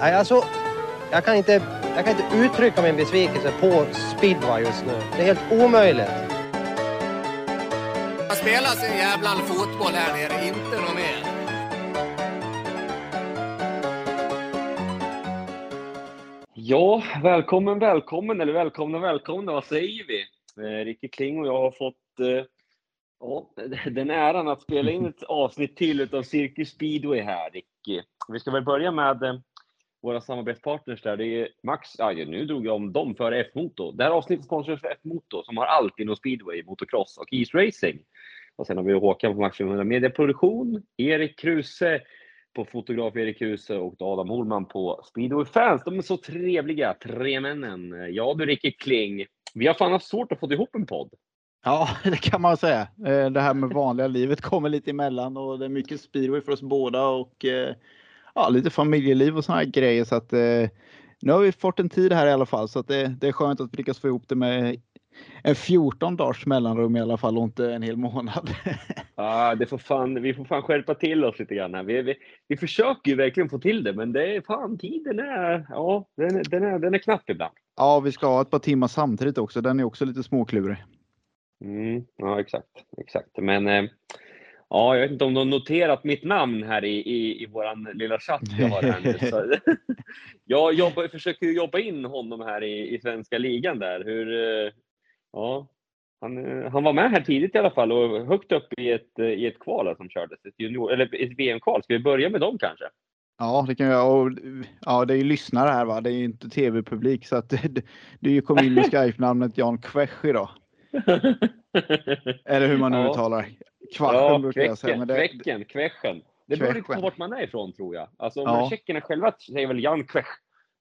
Nej, alltså, jag kan, inte, jag kan inte uttrycka min besvikelse på speedway just nu. Det är helt omöjligt. Man spelar sin jävla fotboll här nere, inte något mer. Ja, välkommen, välkommen eller välkomna, välkomna, vad säger vi? Eh, Ricky Kling och jag har fått eh, ja, den äran att spela in ett avsnitt till utav Cirkus Speedway här, Ricky. Vi ska väl börja med eh, våra samarbetspartners där. Det är Max, ja, nu drog jag om dem före F-Moto. Det här avsnittet sponsras för F-Moto som har allt inom speedway, motocross och East Racing. Och sen har vi Håkan på Max 500 Medieproduktion, Erik Kruse på fotograf Erik Kruse och Adam Holman på Speedway Fans. De är så trevliga, tre männen. Ja du Ricky Kling, vi har fan haft svårt att få ihop en podd. Ja, det kan man säga. Eh, det här med vanliga livet kommer lite emellan och det är mycket speedway för oss båda och eh, ja, lite familjeliv och här grejer. Så att, eh, nu har vi fått en tid här i alla fall så att det, det är skönt att vi lyckas få ihop det med en 14 dagars mellanrum i alla fall och inte en hel månad. Ja, det får fan, vi får fan skärpa till oss lite grann. Här. Vi, vi, vi försöker ju verkligen få till det, men det är fan tiden är, ja, den, den, är, den är knapp ibland. Ja, vi ska ha ett par timmar samtidigt också. Den är också lite småklurig. Mm, ja, exakt, exakt. Men eh, ja, jag vet inte om de noterat mitt namn här i, i, i våran lilla chatt vi har här nu. Så, jag jobbar, försöker jobba in honom här i, i svenska ligan där. Hur, eh, ja, han, eh, han var med här tidigt i alla fall och högt upp i ett, i ett kval som kördes, ett, junior, eller ett VM-kval. Ska vi börja med dem kanske? Ja, det kan jag. Och, ja, det är ju lyssnare här va. Det är ju inte tv-publik så att det, du kom in med Skype-namnet Jan Kvesch idag. Eller hur man nu Ja. uttalar. Kvarten ja, brukar jag säga. Men det, kvecken, kveschen. Det beror lite på vart man är ifrån tror jag. Alltså, Ja. tjeckerna själva säger väl Jan Kvech,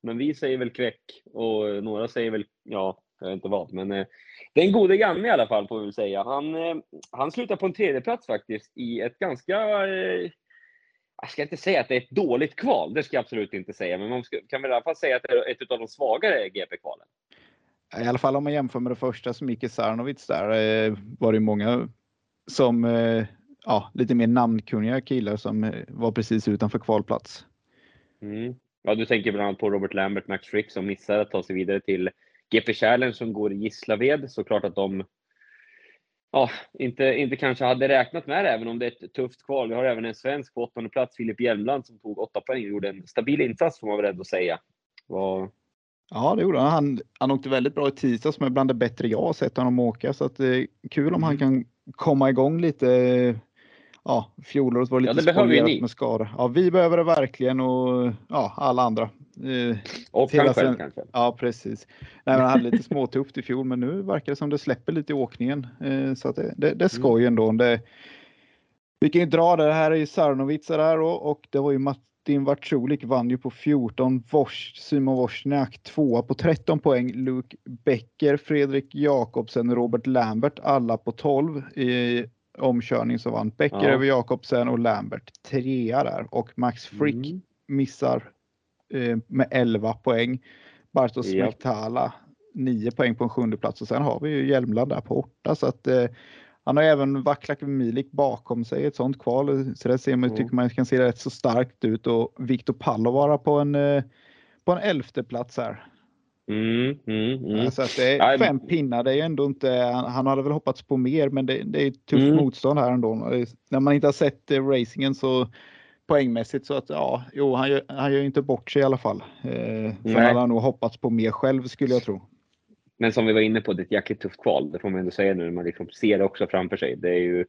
men vi säger väl Kvek och några säger väl, ja, jag vet inte vad. Men eh, det är en gode Janne i alla fall får vi väl säga. Han, eh, han slutar på en tredje plats faktiskt i ett ganska eh, jag ska inte säga att det är ett dåligt kval, det ska jag absolut inte säga, men man ska, kan väl i alla fall säga att det är ett av de svagare GP-kvalen. I alla fall om man jämför med det första som gick i Sarnovic där eh, var det många som eh, ja, lite mer namnkunniga killar som eh, var precis utanför kvalplats. Mm. Ja, du tänker bland annat på Robert Lambert, Max Frick som missar att ta sig vidare till GP Challenge som går i Gislaved. Såklart att de ja, inte, inte kanske hade räknat med det, även om det är ett tufft kval. Vi har även en svensk på åttonde plats, Filip Hjelmland, som tog åtta poäng och gjorde en stabil insats får man väl ändå säga. Var, Ja, det gjorde han. han. Han åkte väldigt bra i tisdags som är bland det bättre jag har sett honom åka så att det är kul om han Mm. kan komma igång lite. Ja, fjolåret var lite Ja, det behöver ni. med skador. Ja, vi behöver det verkligen och ja, alla andra. Eh, och han själv kanske. Ja, precis. Nej, han hade lite småtufft i fjol, men nu verkar det som det släpper lite i åkningen. Eh, så det, det, det är skoj ändå. Det, vi kan ju dra det, det här är ju Sarnovica där och, och det var ju Martin Vartsulik vann ju på 14, Vos, Simon Wozniak tvåa på 13 poäng, Luke Becker, Fredrik Jakobsen, Robert Lambert alla på 12 i omkörning så vann Becker Ja. över Jakobsen och Lambert trea där och Max Frick Mm. missar eh, med 11 poäng. Bartos Ja. Smektala 9 poäng på en sjunde plats och sen har vi ju Hjelmland där på åtta så att eh, han har även Vaclav Milik bakom sig i ett sånt kval så det ser man, Mm. tycker man kan se rätt så starkt ut och Viktor Pallovara på en eh, på en elfte plats här. Mm, mm, mm. Så att det fem pinnar, det är ju ändå inte, han, han hade väl hoppats på mer men det, det är tufft Mm. motstånd här ändå. När man inte har sett eh, racingen så poängmässigt så att ja, jo han gör, han gör inte bort sig i alla fall. Eh, sen Nej. hade han nog hoppats på mer själv skulle jag tro. Men som vi var inne på, det är ett jäkligt tufft kval. Det får man ändå säga nu när man liksom ser det också framför sig. Det är ju,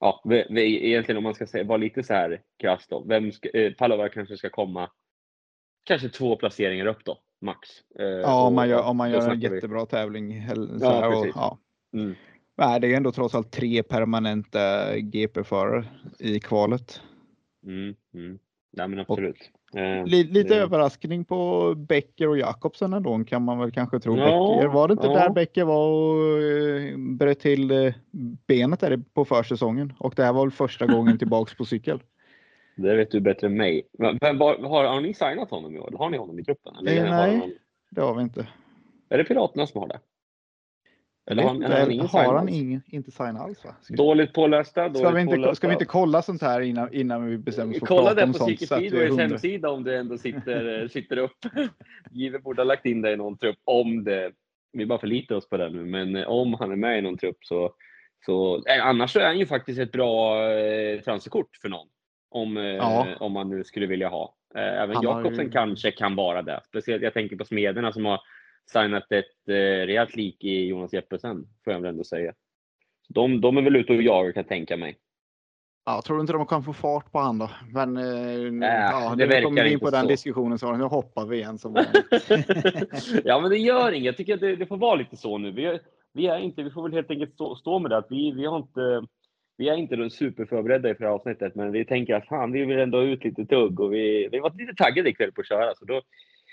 ja, vi, vi, egentligen om man ska säga, vara lite så här krasst då. Vem ska, eh, Pallova kanske ska komma kanske två placeringar upp då, max. Eh, Ja, om man gör, om man gör en snackar vi- jättebra tävling. Så Ja, här, och, ja. Mm. Nej, det är ändå trots allt tre permanenta GP-förare i kvalet. Mm, mm. Nej, men absolut. Eh, Li- Lite det- överraskning på Becker och Jakobsen ändå kan man väl kanske tro. Ja, Becker, var det inte ja. där Becker var och eh, bröt till eh, benet där på försäsongen? Och det här var väl första gången tillbaks på cykel? Det vet du bättre än mig. Men, var, har, har ni signat honom i år? Har ni honom i truppen? Eller Eh, har nej. han- Det har vi inte. Är det Piraterna som har det? Eller har har han ingen har sign han alls? ingen, inte sign alls va? Ska, Dåligt pålästa. Dåligt ska, vi inte, pålästa. ska vi inte kolla sånt här innan, innan vi bestämmer oss för att Kolla prata det om på sånt? Så att vi är Speedways hundra- hemsida om det ändå sitter, sitter upp. Give borde ha lagt in det i någon trupp om det. Vi bara förlitar oss på det nu, men eh, om han är med i någon trupp så, så eh, annars så är han ju faktiskt ett bra eh, transferkort för någon. Om, eh, Ja. om man nu skulle vilja ha. Eh, även Han Jakobsen ju- kanske kan vara det. Speciellt jag tänker på Smederna som har signat ett eh, rejält lik i Jonas Jeppesen, får jag väl ändå säga. De, de är väl ute och jagar kan jag tänka mig. Ja, tror du inte de kan få fart på han då? Men eh, ja, det verkar kommer vi in på den så. diskussionen så nu hoppar vi igen som ja, men det gör inget. Jag tycker att det, det får vara lite så nu. Vi, är- vi, är inte, vi får väl helt enkelt stå, stå med det. Att vi, vi, har inte, vi är inte superförberedda i det här avsnittet, men vi tänker att fan, vi vill ändå ut lite tugg och vi, vi var lite taggade ikväll på att köra. Så då,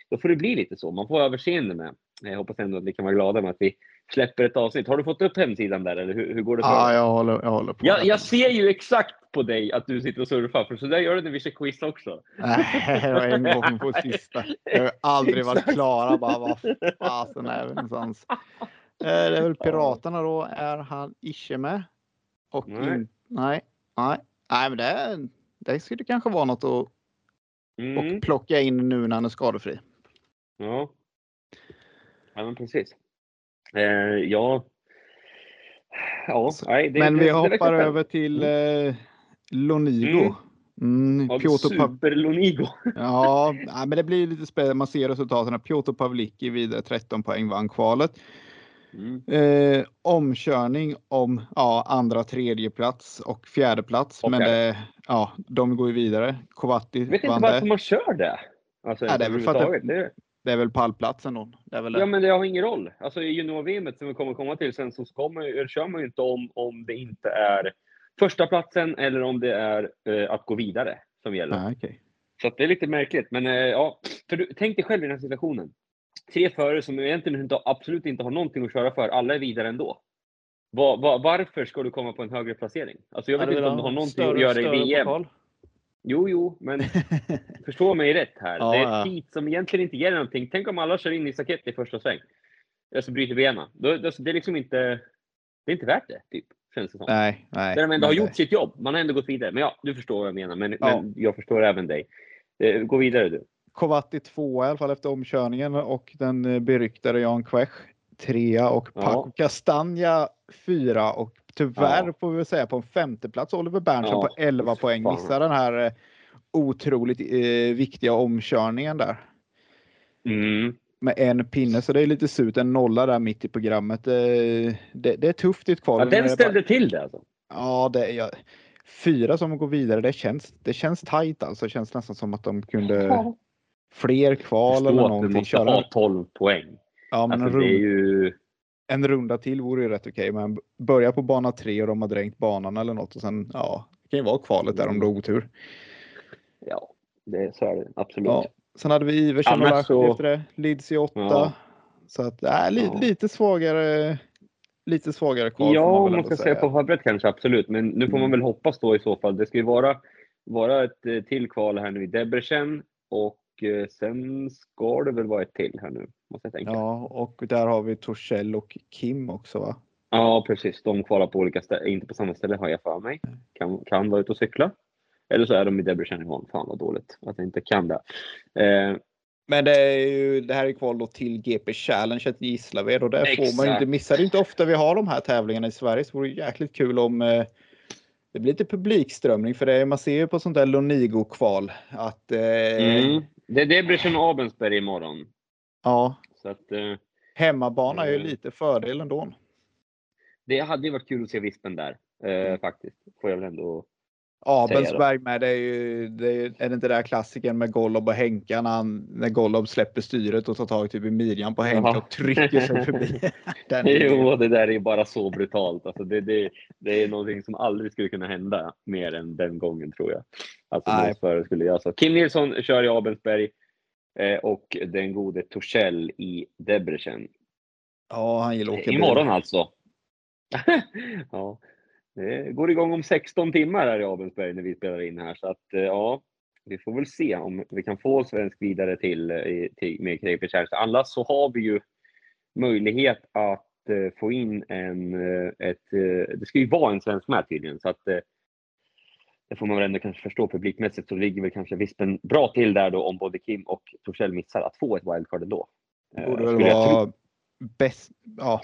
då får det bli lite så. Man får överseende med. Jag hoppas ändå att ni kan vara glada med att vi släpper ett avsnitt. Har du fått upp hemsidan där eller hur, hur går det ja, dig? jag håller, jag håller på. Jag, jag ser ju exakt på dig att du sitter och surfar, för så där gör du när vi kör quiz också. Nej, det var en gång på sista. Jag har aldrig varit klara. Bara, vad fasen är vi någonstans? Eh, Det är väl Piraterna då. Är han Ische med? Och Nej. In, nej, nej, nej, men det, det skulle kanske vara något att Mm. och plocka in nu när han är skadefri. Ja. Ja, men precis. Eh, ja. Ja, nej, det, men det, vi det hoppar spännande. över till eh, Lonigo. Mm. Mm, Piotr Lonigo. Ja, men det blir lite spännande. Man ser resultaten. Piotr Pavlicki vidare 13 poäng vann kvalet. Mm. Eh, omkörning om ja, andra, tredje plats och fjärde plats. Och men det, ja, de går ju vidare. Kovatti Jag vet inte vann varför det. man kör det. Alltså, Ja, det är väl för att det-. Det, är väl pallplatsen då. Det är väl det. ja, men det har ingen roll. Alltså i junior-VM som vi kommer komma till sen så kommer, kör man ju inte om om det inte är första platsen eller om det är eh, att gå vidare som gäller. Ah, okej. Så att det är lite märkligt. Men eh, ja, för du, tänk dig själv i den här situationen. Tre förare som egentligen inte, absolut inte har någonting att köra för, alla är vidare ändå. Var, var, varför ska du komma på en högre placering? Alltså jag vet inte om du har någonting att göra i VM. Jo, jo, men förstå mig rätt här. Ja, det är ja. ett heat som egentligen inte ger någonting. Tänk om alla kör in i staket i första sväng. Alltså bryter benen. Då, då, det är liksom inte, det är inte värt det, typ. Känns det som. Nej, nej. Där de ändå har gjort sitt jobb. Man har ändå gått vidare. Men ja, du förstår vad jag menar. Men, Ja. men jag förstår även dig. Eh, Gå vidare du. Kovatti tvåa i alla fall efter omkörningen och den eh, beryktade Jan Quech trea och Ja. Paco Castagna fyra och tyvärr Ja. får vi säga på en femteplats Oliver Berntsson Ja, på 11 poäng. Missar den här eh, otroligt eh, viktiga omkörningen där Mm. med en pinne så det är lite surt. En nolla där mitt i programmet. Eh, det, det är tufft i ett kval. Ja, det den bara- ställde till det alltså. Ja, det är ja, fyra som går vidare. Det känns, det känns tajt alltså. Det känns nästan som att de kunde fler kval eller att du någonting. måste Köra, ha 12 poäng. ja, men Alltså, det är ju... en runda till vore ju rätt okej. Men börja på bana tre och de har dränkt banan eller något och sen ja, det kan ju vara kvalet där om du har otur. Ja, det, så är det absolut. Ja. Sen hade vi Iversen och så- efter det. Leeds i åtta. Ja. Så att äh, li, Ja. lite svagare. Lite svagare kval. Ja, man man ska säga på pappret kanske absolut. Men nu får man Mm. väl hoppas då i så fall. Det ska ju vara, vara ett eh, till kval här nu i Debrecen och eh, sen ska det väl vara ett till här nu. Måste jag tänka. Ja, Ja, och där har vi Torssell och Kim också va? precis. De kvalar på olika ställen. Inte på samma ställe har jag för mig. Kan, kan vara ute och cykla. Eller så är de i Debrecen. Fan vad dåligt att jag inte kan det. Eh, Men det, är ju, det här är kval då till GP Challenge i Gislaved och där får man ju Exakt. inte missa. Det är inte ofta vi har de här tävlingarna i Sverige så det vore jäkligt kul om eh, det blir lite publikströmning för det man ser ju på sånt där Lonigo-kval att eh, mm. Det är Debrecen och Abensberg imorgon. Ja, Så att, eh, hemmabana är ju Mm. lite fördel ändå. det hade ju varit kul att se Vispen där. Eh, Mm. Faktiskt. Får jag väl ändå Abelsberg med, det är ju, det är, är det inte där klassiken med Golob och Henka när, han, när Golob släpper styret och tar tag typ i midjan på Henka Jaha. och trycker sig förbi. Den Jo, det där är bara så brutalt. Alltså det, det, det är någonting som aldrig skulle kunna hända mer än den gången tror jag. Alltså Nej. skulle göra så. Kim Nilsson kör i Abelsberg eh, och den gode Torssell i Debrecen. Ja, han gillar att åka bil. Imorgon alltså. ja, det går igång om 16 timmar här i Abelsberg när vi spelar in här. Så att eh, ja, vi får väl se om vi kan få svensk vidare till, eh, till med Krejper Challenge. Annars så har vi ju möjlighet att eh, få in en, eh, ett, eh, det ska ju vara en svensk med tydligen, så att eh, det får man väl ändå kanske förstå publikmässigt så ligger väl kanske Vispen bra till där då om både Kim och Torssell missar att få ett wildcard ändå. Det Eh, borde väl skulle jag tro. vara bäst, ja,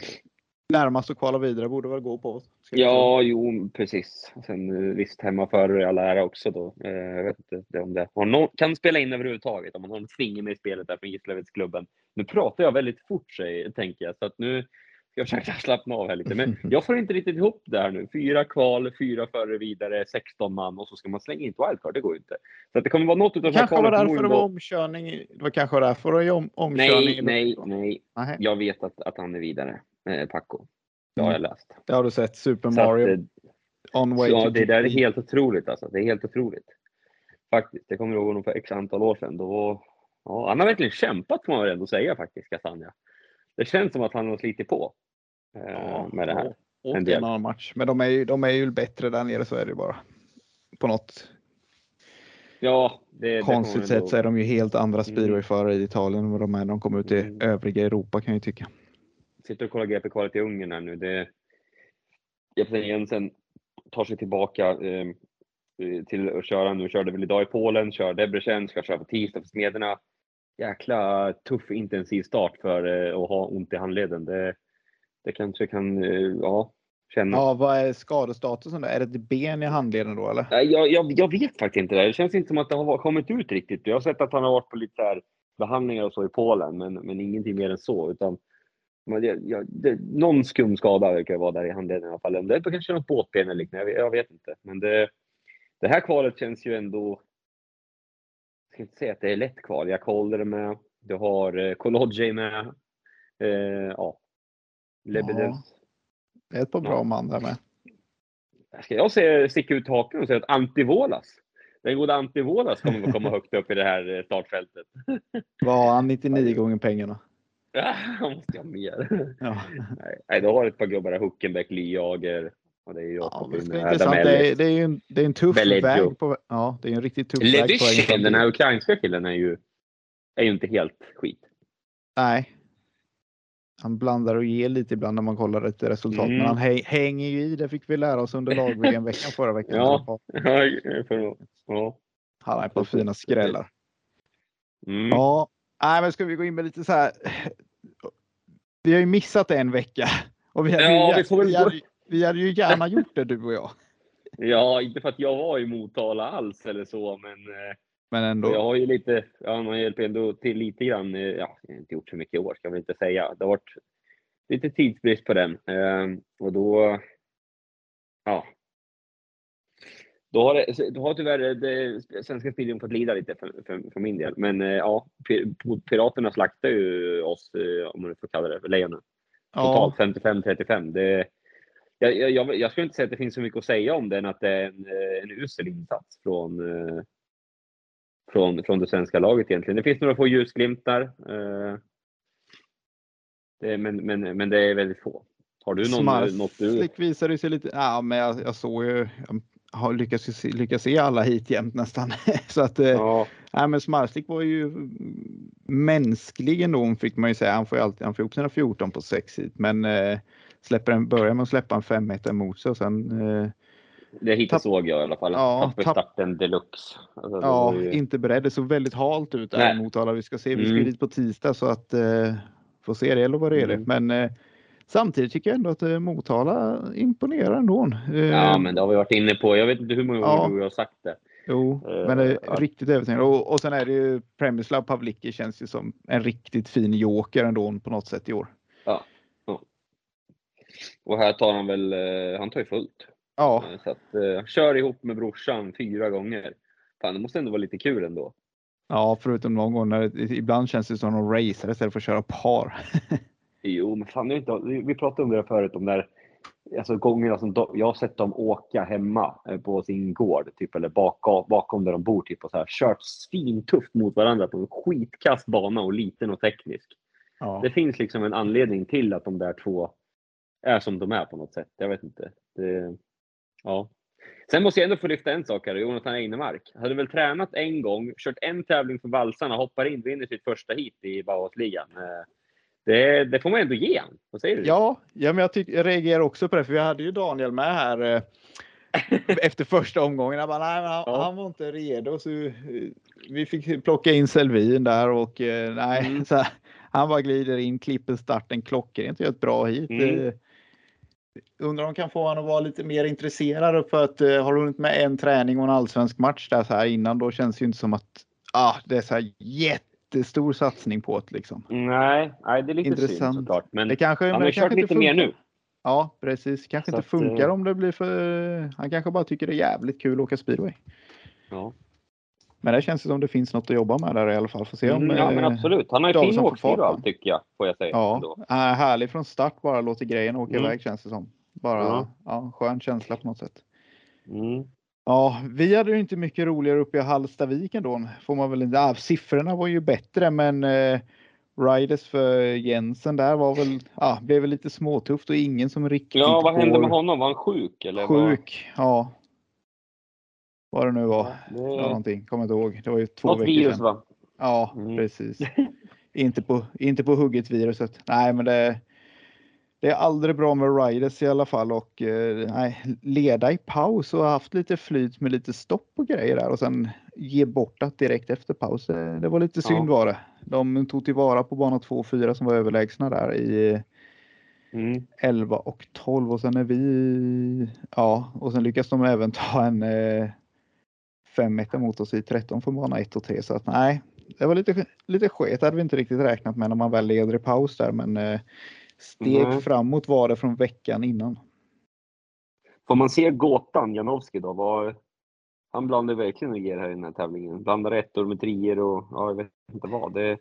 närmast att kvala vidare borde väl gå på. Ja, jo, precis. Sen eh, visst, hemmaförare i all ära också då. Eh, Jag vet inte om det har någon, kan spela in överhuvudtaget om man har en finger med i spelet där från Gislavetsklubben. Nu pratar jag väldigt fort, säger- tänker jag, så att nu jag försöka slappna av här lite. Men jag får inte riktigt ihop det här nu. Fyra kval, fyra förare vidare, 16 man och så ska man slänga in ett wildcard. Det går ju inte. Så att det kommer vara något utav kanske var därför det var omkörning. Det var kanske därför det var om, omkörning. Nej, nej, nej. Nej, Jag vet att, att han är vidare, eh, Paco. Det har jag läst. Det har du sett. Super Så att, Mario eh, on way Ja, det där är helt otroligt alltså. Det är helt otroligt. Faktiskt. Det kommer jag ihåg honom för x antal år sedan. Då, ja, han har verkligen kämpat får man väl ändå säga faktiskt, Castagna. Det känns som att han har slitit på eh, Ja, med det här. och- En en annan match. Men de är, ju, de är ju bättre där nere så är det bara. På något Ja, det, det konstigt ändå- sätt så är de ju helt andra Mm. speedwayförare i Italien än vad de är när de kommer ut i Mm. övriga Europa kan jag ju tycka. Sitter och kollar GP-kvalet i Ungern här nu. Det, Jepsen Jensen tar sig tillbaka eh, till att köra nu. Körde väl idag i Polen, kör Debrecen, ska köra på tisdag för Smederna. Jäkla tuff intensiv start för eh, att ha ont i handleden. Det, det kanske kan, eh, ja, kännas. Ja, vad är skadestatusen där? Är det ett ben i handleden då eller? Jag, jag, jag vet faktiskt inte det. Det känns inte som att det har kommit ut riktigt. Jag har sett att han har varit på lite här behandlingar och så i Polen, men, men ingenting mer än så. Utan, men det, jag, det, någon skum skada verkar vara där i handleden i alla fall. Om Det är kanske något båtben eller liknande, jag, vet- jag vet inte. Men det, det här kvalet känns ju ändå... Ska inte säga att det är lätt kval. Jag kollar det med. Du har eh, Kolodjej med. Eh, ja. Lebedevs. Det är ett par bra Ja. man där med. Ska jag sticka ut hakan och säga att Antivolas, den goda Antivolas kommer att komma högt upp i det här eh, startfältet. Vad har han 99 gånger pengarna? Ja, Han måste ha mer. Ja. Nej, Nej, du har ett par gubbar där, Huckenbeck, Liager. Och det är ju Ja, det intressant. Det är, det är ju en, det är en tuff Belleggio. väg. På, ja, det är en riktigt tuff väg. Levishin, fram den här ukrainska killen, är ju, är ju inte helt skit. Nej. Han blandar och ger lite ibland när man kollar ett resultat. Mm. Men han hä- hänger ju i. Det fick vi lära oss under lag-VM-veckan förra veckan. Ja. Han har ett par fina skrällar. Mm. Ja, nej, men ska vi gå in med lite så här. Vi har ju missat en vecka och vi hade, Ja, vi får väl vi, hade, ju gärna gjort det du och jag. ja, inte för att jag var i Motala alls eller så, men eh, Men ändå. Jag har ju lite, ja, man hjälper ändå till lite grann. eh, Ja, jag har inte gjort så mycket i år ska väl inte säga. Det har varit lite tidsbrist på den. Ehm, och då, ja. Då har, det, då har tyvärr det, svenska speedway fått lida lite för, för, för min del. Men eh, ja, Pir- Piraterna slaktar ju oss, eh, om man får kalla det för lejonen. ja, Totalt 55-35. Det, jag, jag, jag, skulle inte säga att det finns så mycket att säga om det än att det är en, eh, en usel insats från, eh, från, från det svenska laget egentligen. Det finns några få ljusglimtar. eh, Det, men, men, men det är väldigt få. Har du någon, eh, något du... Visade sig lite. Ja, men jag, jag såg ju. Jag har lyckats, lyckats se alla hit jämt nästan. så att Ja, Nej, men Smarslik var ju mänsklig ändå fick man ju säga. Han får ju alltid, han får ihop sina 14 på 6 hit, men eh, släpper en, börjar med att släppa en 5 emot sig och sen eh, det hittills såg jag i alla fall. Ja, Tappade tapp- starten deluxe. Alltså, ja, ju- inte beredd. Det såg väldigt halt ut där Nej. mot alla vi ska se. Vi ska Mm. dit på tisdag så att eh, får se det eller vad det är. Mm. Men eh, samtidigt tycker jag ändå att eh, Motala imponerar ändå. Eh, Ja, men det har vi varit inne på. Jag vet inte hur många gånger Ja. du har sagt det. Jo, Eh, men det är ja. riktigt övertygande. Och, och sen är det ju Premislav Pavlicki känns ju som en riktigt fin joker ändå på något sätt i år. Och här tar han väl, eh, han tar ju fullt. Ja, Eh, Så att, eh, kör ihop med brorsan fyra gånger. Fan, det måste ändå vara lite kul ändå. Ja, förutom någon gång när det, ibland känns det som de racer istället för att köra par. Jo, men fan, inte, vi pratade om det förut, om där, alltså gångerna som de, jag har sett dem åka hemma på sin gård, typ, eller bakom, bakom där de bor, typ, och så här, kört svintufft mot varandra på en skitkast bana och liten och teknisk. Ja. Det finns liksom en anledning till att de där två är som de är på något sätt. Jag vet inte. Det, ja. Sen måste jag ändå få lyfta en sak här. Jonathan Einemark hade väl tränat en gång, kört en tävling för valsarna, hoppar in, vinner sitt första hit i Bauhausligan. Eh, Det, det får man ändå ge han. Vad säger du? Ja, ja men jag, tyck, jag reagerar också på det, för vi hade ju Daniel med här eh, efter första omgången. Jag bara, nej, han, Ja. han var inte redo. Så, vi fick plocka in Selvin där och eh, nej, Mm. så han bara glider in, klipper starten klockrent och gör ett bra hit. Mm. Eh, undrar om de kan få honom att vara lite mer intresserad för att eh, har du hunnit med en träning och en allsvensk match där så här innan då känns det ju inte som att ah, det är så här jättestor satsning på det liksom. Nej, nej, det är lite Intressant. synd såklart. Men Det kanske, han har ju kört lite mer funkar. nu. Ja, precis. Kanske Så inte att, funkar eh, om det blir för... Han kanske bara tycker det är jävligt kul att åka speedway. Ja. Men det känns som det finns något att jobba med där i alla fall. Får se om... Mm, ja, men eh, absolut. Han har ju fin åkstil och allt tycker jag, får jag säga. Ja, ändå. är härlig från start bara låter grejen åka Mm. iväg känns det som. Bara Ja. ja, skön känsla på något sätt. Mm. Ja, vi hade ju inte mycket roligare uppe i Hallstavik ändå. Får man väl inte. Ja, siffrorna var ju bättre, men eh, Riders för Jensen där var väl, ja, blev väl lite småtufft och ingen som riktigt Ja, vad hände med honom? Var han sjuk? Eller Sjuk, ja. Vad det nu var. Det Det... någonting, kommer inte ihåg. Det var ju två Något veckor virus sedan. va? Ja, Mm. precis. inte, på, inte på hugget viruset. Nej, men det, det är aldrig bra med riders i alla fall och eh, nej, leda i paus och haft lite flyt med lite stopp och grejer där och sen ge bort det direkt efter paus. Det, var lite synd var det. De tog tillvara på bana 2 och 4 som var överlägsna där i Mm. 11 och 12 och sen är vi, ja, och sen lyckas de även ta en eh, 5 mot oss i 13 från bana 1 och 3 så att nej, det var lite, lite sket. Det hade vi inte riktigt räknat med när man väl leder i paus där men eh, steg Nej. framåt var det från veckan innan. Får man se gåtan Janowski då? Var... Han blandar verkligen och ger här i den här tävlingen. Blandar ettor med trier och ja, jag vet inte vad. Det...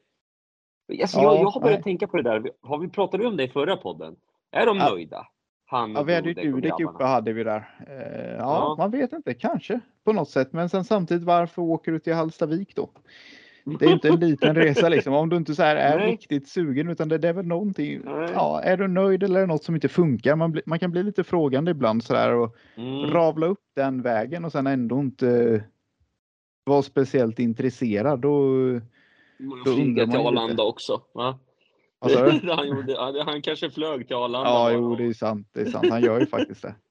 Alltså, Ja, jag, jag har börjat nej. tänka på det där. Har vi pratat om det i förra podden? Är de Ja. nöjda? Han Ja, vi hade ju Dudek uppe hade vi där. Eh, ja, Ja. man vet inte, kanske på något sätt. Men sen samtidigt varför åker du till Hallstavik då? Det är inte en liten resa liksom. Om du inte så här är Nej. riktigt sugen utan det, det är väl någonting. Nej. Ja, är du nöjd eller är det något som inte funkar? Man, blir- man kan bli lite frågande ibland så där och Mm. ravla upp den vägen och sen ändå inte vara speciellt intresserad. Då, då undrar flyga till. Arlanda också. Va? han, gjorde, han, han kanske flög till Arlanda. Ja, bara jo, det är sant. Det är sant. Han gör ju faktiskt det.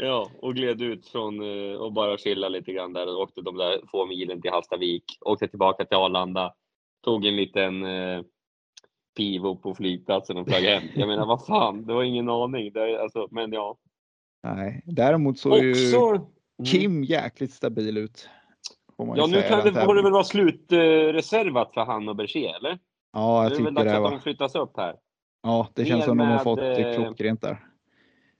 Ja, och gled ut från eh, och bara chilla lite grann där och åkte de där få milen till Hallstavik. Åkte tillbaka till Arlanda. Tog en liten eh, pivo på flygplatsen och flög hem. Jag menar, vad fan, det var ingen aning. Det, alltså, men ja. Nej, däremot så är ju Också... Mm. Kim jäkligt stabil ut. Ja, nu kan det, får det väl vara slutreservat för han och Berger, eller? Ja, jag det är tycker väl dags det. att de flyttas upp här. Ja, det känns Ner som de har fått det eh, klockrent där.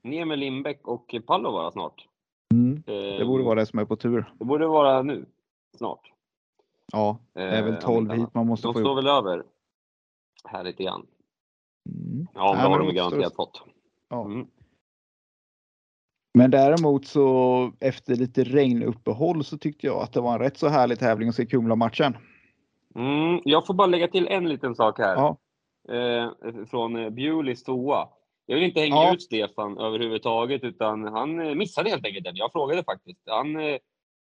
Ner med Lindbäck och Pallovara snart. Mm, Eh, det borde vara det som är på tur. Det borde vara nu. Snart. Ja, det är väl Eh, 12 om inte hit man måste De få står ihop. väl över här lite grann. Mm. Ja, Nej, det har de det garanterat fått. Ja. Mm. Men däremot så efter lite regnuppehåll så tyckte jag att det var en rätt så härlig tävling att se Kumla-matchen. Mm, jag får bara lägga till en liten sak här. Ja, Eh, från eh, Bjulis toa. Jag vill inte hänga Ja. ut Stefan överhuvudtaget, utan han eh, missade helt enkelt den. Jag frågade faktiskt. Han, eh,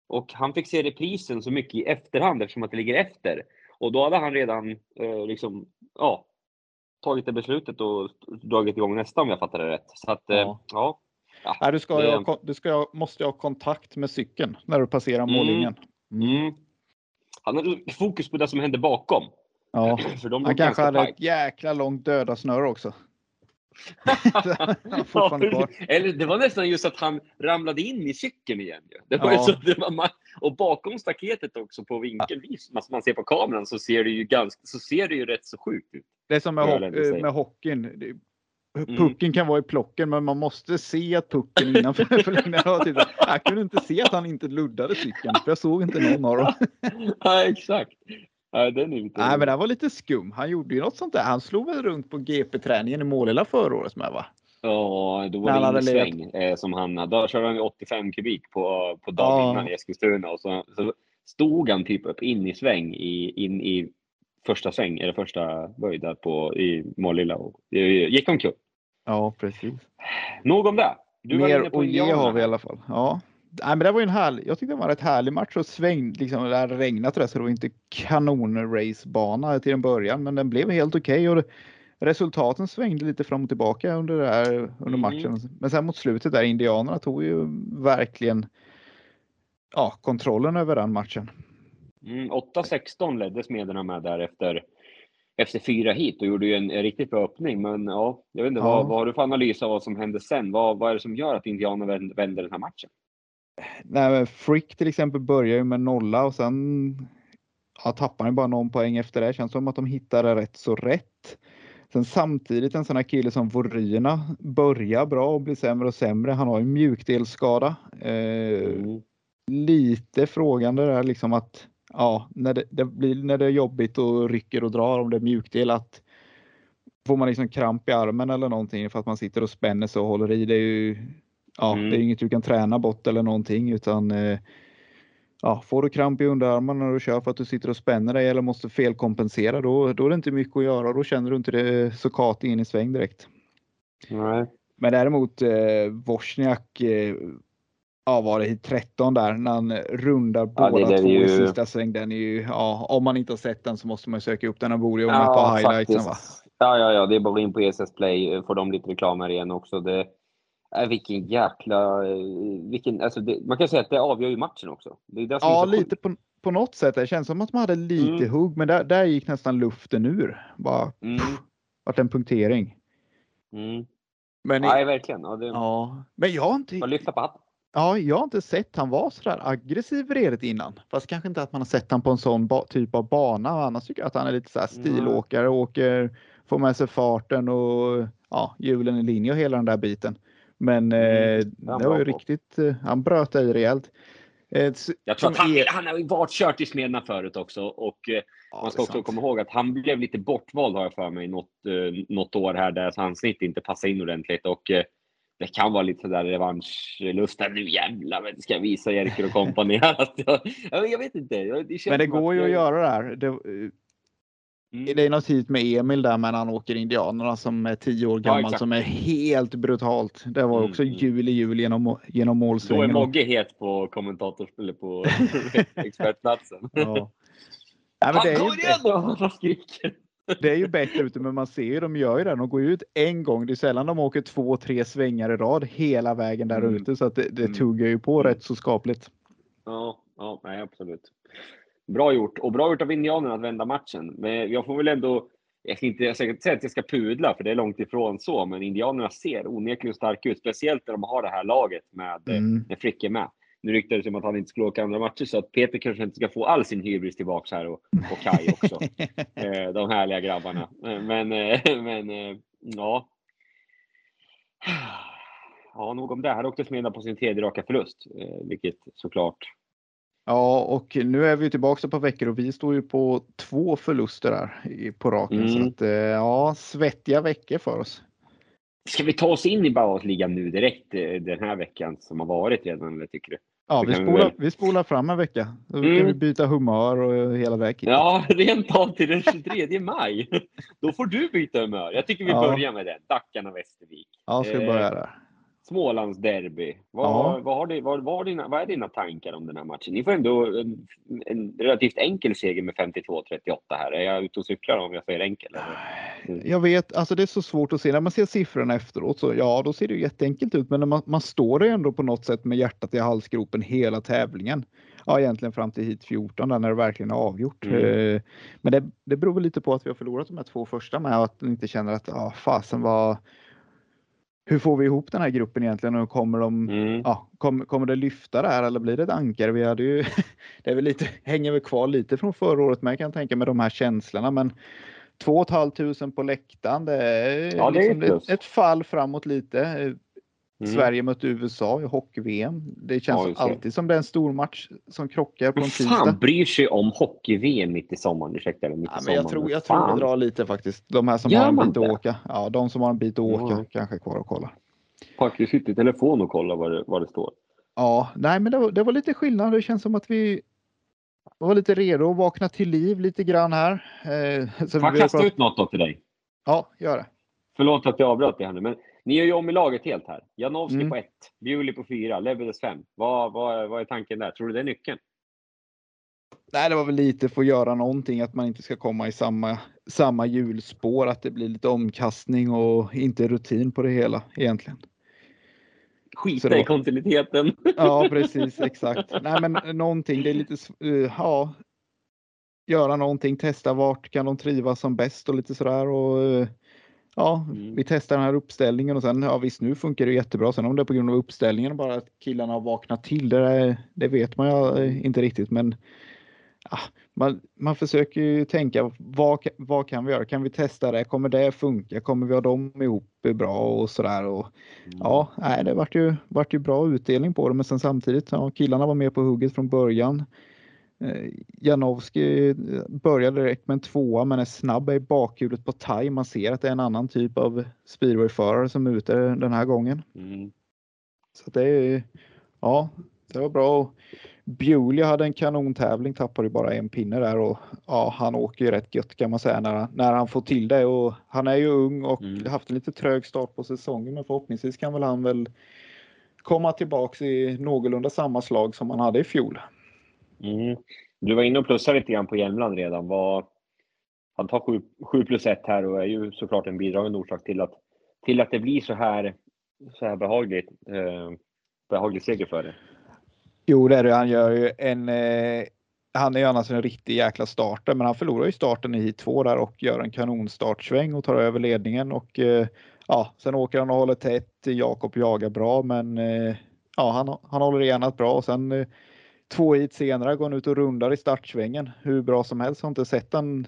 och han fick se reprisen så mycket i efterhand eftersom att det ligger efter. Och då hade han redan eh, liksom, ja, tagit det beslutet och dragit igång nästa om jag fattade det rätt. Så att, Ja. ja. ja. Nej, du, ska Det- ha, du ska, måste ju ha kontakt med cykeln när du passerar Mm. mållinjen. Mm. Han hade fokus på det som hände bakom. Ja, För de han kanske hade ett jäkla långt döda snöre också. Ja. Eller det var nästan just att han ramlade in i cykeln igen. Det var Ja. så, det var och bakom staketet också på vinkelvis, som man ser på kameran, så ser det ju, ganska, så ser det ju rätt så sjukt ut. Det är som med, ho- med hockeyn. Det- Mm. Pucken kan vara i plocken men man måste se att pucken innanför förlängningen. Jag kunde inte se att han inte luddade cykeln för jag såg inte någon av dem. ja, exakt. Ja, den är lite Nej men den var lite skum. Han gjorde ju något sånt där. Han slog väl runt på GP-träningen i Målilla förra året med va? Ja, då var han det hade insväng eh, som han Då körde han ju 85 kubik på, på dagen Ja. innan i Eskilstuna och så, så stod han typ upp in i sväng i, in i första sväng, eller första böj där på, i Målilla och gick omkull. Ja precis. Nog om det. Du var inne Mer på att ge har vi i alla fall. Ja. Nej, men det var ju en härlig, jag tyckte det var en rätt härlig match och sväng, liksom, det hade regnat och det, så det var inte kanon-racebana till en början, men den blev helt okej och det, resultaten svängde lite fram och tillbaka under, det här, under Mm. matchen. Men sen mot slutet där, Indianerna tog ju verkligen ja, kontrollen över den matchen. Mm, 8-16 ledde Smederna med där efter, efter fyra hit och gjorde ju en, en riktigt bra öppning. Men ja, jag vet inte, Ja. vad, vad har du för analys av vad som hände sen? Vad, vad är det som gör att Indianerna vänder, vänder den här matchen? Nej, Frick till exempel börjar ju med nolla och sen ja, tappar han bara någon poäng efter det. Känns som att de hittade rätt så rätt. Sen samtidigt en sån här kille som Voryna börjar bra och blir sämre och sämre. Han har ju mjukdelsskada. Eh, Mm. lite frågande där liksom att ja, när det, det blir när det är jobbigt och rycker och drar om det är mjukdel att får man liksom kramp i armen eller någonting för att man sitter och spänner sig och håller i. Det är ju ja, Mm. det är inget du kan träna bort eller någonting utan eh, ja, får du kramp i underarmen när du kör för att du sitter och spänner dig eller måste felkompensera då, då är det inte mycket att göra. Då känner du inte det så kat in i sväng direkt. Nej. Men däremot eh, Wozniak eh, ja, var det i 13 där när han rundar Ja, båda två i ju- sista sväng. Den är ju, ja, om man inte har sett den så måste man söka upp den. Den borde ju vara med på highlightsen va? Ja, ja, ja, det är bara in på ESS Play, eh, får de lite reklam här igen också. Det, äh, vilken jäkla... eh, Vilken, alltså det, man kan säga att det avgör ju matchen också. Det är det Ja, lite på, på något sätt. Det känns som att man hade lite Mm. hugg, men där, där gick nästan luften ur. Bara Mm, vart en punktering. mm. Men, Nej, verkligen. Ja, det, ja, men jag har inte, Bara lyfta på hatten. Ja, jag har inte sett han vara så där aggressiv redigt innan. Fast kanske inte att man har sett han på en sån typ av bana. Annars tycker jag att han är lite så här stilåkare, åker, får med sig farten och ja, hjulen i linje och hela den där biten. Men Mm, eh, det var ju på. riktigt, eh, han bröt i rejält. Eh, Jag tror att han, är- han har varit kört i Smedna förut också. Och eh, Ja, man ska också sant. komma ihåg att han blev lite bortvald har jag för mig något, eh, något år här där hans snitt inte passade in ordentligt. Och eh, det kan vara lite sådär revanschlusta. Nu jävlar men ska jag visa Jerker och kompani att jag, jag, jag vet inte. Jag, det Men det går ju jag- att göra det här. Det, Mm. det är något hit med Emil där när han åker Indianerna som är tio år gammal exakt. som är helt brutalt. Det var också mm. jul i jul genom, genom Då är målsvängen. Mogge het på kommentators eller på expertplatsen. Ja. Nej, men det, är Han ju, igen! Han skriker. Det är ju bättre ute men man ser ju de gör ju det. De går ut en gång. Det är sällan de åker två, tre svängar i rad hela vägen där Mm. ute så att det, det Mm. tuggar ju på Mm. rätt så skapligt. Ja, ja nej, absolut. Bra gjort. Och bra gjort av Indianerna att vända matchen. Men jag får väl ändå... Jag ska inte jag ska inte säga att jag ska pudla, för det är långt ifrån så. Men Indianerna ser onekligen starka ut. Speciellt när de har det här laget med Mm. när Frick är med. Nu ryktades det om att han inte skulle åka andra matcher, så att Peter kanske inte ska få all sin hybris tillbaks här och, och Kai också. eh, de härliga grabbarna. Eh, Men, eh, men eh, ja. Ja, nog om det. Här åkte Smedna på sin tredje raka förlust, vilket såklart Ja, och nu är vi tillbaka på veckor och vi står ju på två förluster där i- på raken. Så Mm. att, eh, ja, svettiga veckor för oss. Ska vi ta oss in i Bauhausligan nu direkt den här veckan som har varit redan, eller tycker du? Ja, vi vi spolar, väl. vi spolar fram en vecka. Då Mm. kan vi byta humör och hela det här kittet. Ja, rent av till den 23 maj. Då får du byta humör. Jag tycker vi Ja. börjar med den. Dackarna Västervik. Ja, ska vi Eh, börja där. Smålands derby. Vad, Ja. vad, har du, vad, vad, dina, vad är dina tankar om den här matchen? Ni får ändå en, en relativt enkel seger med 52-38 här. Är jag ute och cyklar om jag säger enkel? Eller? Jag vet, alltså det är så svårt att se. När man ser siffrorna efteråt så ja, då ser det ju jätteenkelt ut. Men när man, man står ju ändå på något sätt med hjärtat i halsgropen hela tävlingen. Ja, egentligen fram till hit 14 där när det verkligen är avgjort. Mm. Eh, Men det, det beror lite på att vi har förlorat de här två första med och att man inte känner att ja, fasen vad. Hur får vi ihop den här gruppen egentligen och kommer de Mm. ja, kom, kommer det lyfta där eller blir det ett ankare? Vi hade ju, det är väl lite, hänger väl kvar lite från förra året med kan jag tänka med de här känslorna. Men 2 500 på läktaren, det är, Ja, det är liksom ett ett fall framåt lite. Mm. Sverige mötte USA i hockey-VM. Det känns Ja, alltid som det är en stor match som krockar på en tisdag. fan bryr sig om hockey-VM mitt i sommaren? Ursäkta, mitt i Ja, men sommaren. jag tror, jag Fan. tror det drar lite faktiskt. De här som Gör har en bit att det? åka. Ja, de som har en bit att Ja. åka kanske är kvar och kollar. Faktiskt sitter i telefon och kollar vad det, vad det står. Ja, nej, men det var, det var lite skillnad. Det känns som att vi var lite redo att vakna till liv lite grann här. Eh, Får jag kasta ut något då till dig? Ja, gör det. Förlåt att jag avbröt dig här nu, men ni gör ju om i laget helt här. Janowski Mm. på ett, Bjuli på fyra, Lebedes fem. Vad, vad, vad är tanken där? Tror du det är nyckeln? Nej, det var väl lite för att göra någonting, att man inte ska komma i samma, samma hjulspår, att det blir lite omkastning och inte rutin på det hela egentligen. Skita i kontinuiteten. Ja, precis, exakt. Nej, men någonting, det är lite, eh, ja, göra någonting, testa vart kan de trivas som bäst och lite sådär och eh, ja, Mm. vi testar den här uppställningen och sen, ja visst nu funkar det jättebra. Sen om det är på grund av uppställningen bara att killarna har vaknat till, det, där, det vet man ju eh, inte riktigt, men ja, man, man försöker ju tänka vad, vad kan vi göra? Kan vi testa det? Kommer det funka? Kommer vi ha dem ihop bra och sådär? Och, Ja, nej, det vart ju, vart ju bra utdelning på det, men sen samtidigt, ja, killarna var med på hugget från början. Eh, Janowski eh, började direkt med en tvåa, men är snabb i bakhjulet på taj. Man ser att det är en annan typ av speedwayförare som är ute den här gången. Mm. Så det är, ja, det var bra. Bewley hade en kanontävling, tappade bara en pinne där och ja, han åker ju rätt gött kan man säga när, när han får till det och han är ju ung och Mm. haft en lite trög start på säsongen men förhoppningsvis kan väl han väl komma tillbaks i någorlunda samma slag som han hade i fjol. Mm. Du var inne och plussade lite grann på Jämland redan. Var, han tar 7, 7 plus 1 här och är ju såklart en bidragande orsak till att, till att det blir så här, så här behagligt, eh, behaglig seger för dig. Jo, det är det. Han gör ju en. Eh, han är ju annars en riktig jäkla starter, men han förlorar ju starten i hit 2 där och gör en kanonstartsväng och tar över ledningen och eh, ja, sen åker han och håller tätt. Jakob jagar bra, men eh, ja, han, han håller enat bra och sen eh, två hit senare går han ut och rundar i startsvängen hur bra som helst. Har inte sett han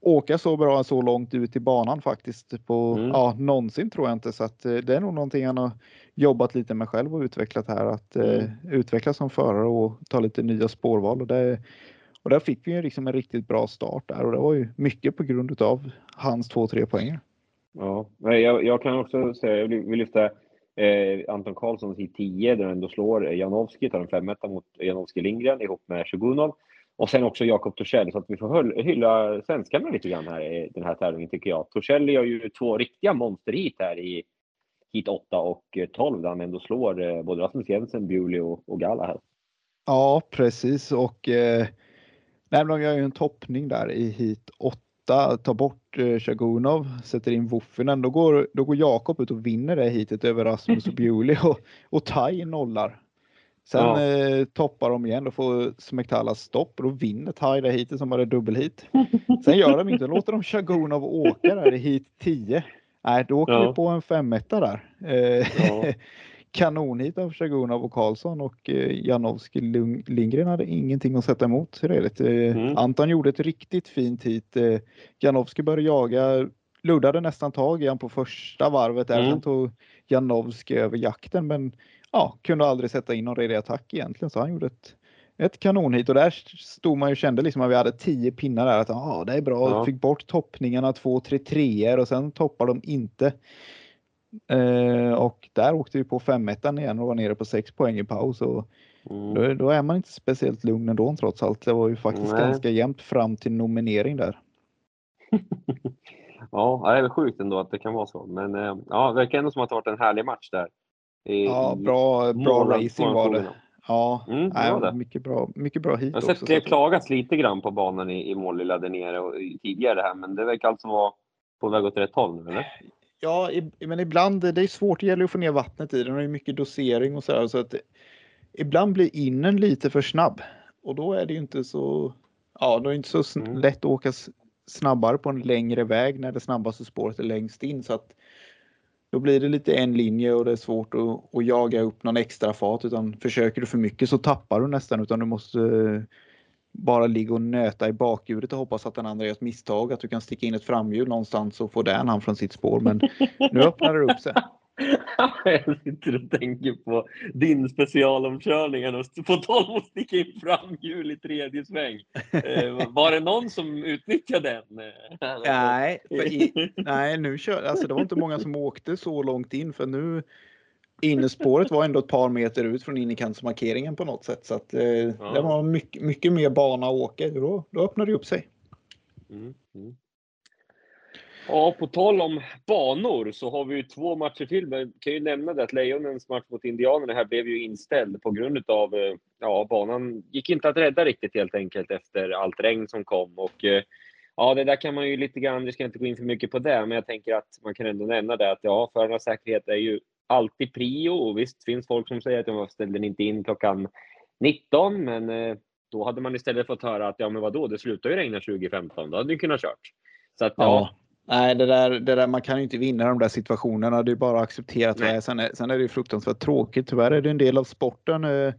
åka så bra så långt ut i banan faktiskt på Mm. ja, någonsin tror jag inte så att eh, det är nog någonting han har jobbat lite med själv och utvecklat här att eh, Mm. utvecklas som förare och ta lite nya spårval och det och där fick vi ju liksom en riktigt bra start där och det var ju mycket på grund utav hans 2-3 poänger. Ja, men jag, jag kan också säga, jag vill lyfta eh, Anton Karlsson i 10 där han ändå slår eh, Janowski, tar en 5 mot Janowski Lindgren ihop med Shogunov. Och sen också Jakob Torssell, så att vi får hylla svenskarna lite grann här i den här tävlingen tycker jag. Torssell gör ju två riktiga monsterhit här i hit 8 och eh, 12 där han ändå slår eh, både Rasmus Jensen, Bewley och, och Gala här. Ja, precis och eh, nej, men de gör ju en toppning där i hit 8, tar bort eh, Shagunov, sätter in Wuffinen. Då går, då går Jakob ut och vinner det hitet över Rasmus och Bewley och, och Tai nollar. Sen Ja. eh, toppar de igen och får Smektalas stopp och då vinner Tai det hitet som var det dubbelhit. Sen gör de inte, låter de Shagunov åka där i hit 10. Nej, då åker Ja. vi på en femetta där. Eh, Ja. kanonhit av Shagunov och Karlsson och eh, Janowski Lindgren hade ingenting att sätta emot. Redigt. Eh, Mm. Anton gjorde ett riktigt fint hit. Eh, Janowski började jaga, luddade nästan tag i han på första varvet där. Mm. Sen tog Janowski över jakten men ja, kunde aldrig sätta in någon redig attack egentligen så han gjorde ett ett kanonhit och där stod man ju kände liksom att vi hade 10 pinnar där att ah, det är bra. Ja. Fick bort toppningarna, två, tre treor och sen toppar de inte. Eh, och där åkte vi på 5 igen och var nere på 6 poäng i paus och Mm. då, då är man inte speciellt lugn ändå trots allt. Det var ju faktiskt Nej. ganska jämnt fram till nominering där. Ja, det är väl sjukt ändå att det kan vara så. Men eh, ja, det verkar ändå som att det varit en härlig match där. I, Ja, bra, bra racing var det. Ja, Mm, det nej, det. mycket bra, mycket bra hit Jag har också. sett så det klagats lite grann på banan i, i Målilla där nere och, i- tidigare här, men det verkar alltså vara på väg åt rätt håll nu, eller? Ja, men ibland, det är svårt, det gäller att få ner vattnet i den det är mycket dosering och så här, så att ibland blir innen lite för snabb och då är det ju inte så, ja, då är det inte så Mm. lätt att åka snabbare på en längre väg när det snabbaste spåret är längst in så att då blir det lite en linje och det är svårt att, att jaga upp någon extra fart utan försöker du för mycket så tappar du nästan utan du måste bara ligga och nöta i bakhjulet och hoppas att den andra gör ett misstag, att du kan sticka in ett framhjul någonstans och få den han från sitt spår. Men nu öppnar det upp sig. Jag sitter och tänker på din specialomkörning och på tal om att sticka in framhjul i tredje sväng. Eh, Var det någon som utnyttjade den? Nej, i, nej nu kör, alltså det var inte många som åkte så långt in för nu innespåret var ändå ett par meter ut från innerkantsmarkeringen på något sätt så att eh, det var mycket, mycket mer bana att åka. Då, då öppnade det upp sig. Mm, mm. Ja, på tal om banor så har vi ju två matcher till. Men kan ju nämna det att Lejonens match mot Indianerna här blev ju inställd på grund av eh, ja, banan gick inte att rädda riktigt helt enkelt efter allt regn som kom och eh, ja, det där kan man ju lite grann. Vi ska inte gå in för mycket på det, men jag tänker att man kan ändå nämna det att ja, förarnas säkerhet är ju alltid prio och visst finns folk som säger att de ställde inte in klockan 19, men eh, då hade man istället fått höra att ja, men vadå, det slutar ju regna 2015. Då hade ni kunnat kört. Så att, ja. Ja. Nej, det där, det där, man kan ju inte vinna de där situationerna. Det är bara acceptera att det. Sen, är. sen är det ju fruktansvärt tråkigt. Tyvärr är det en del av sporten. eh,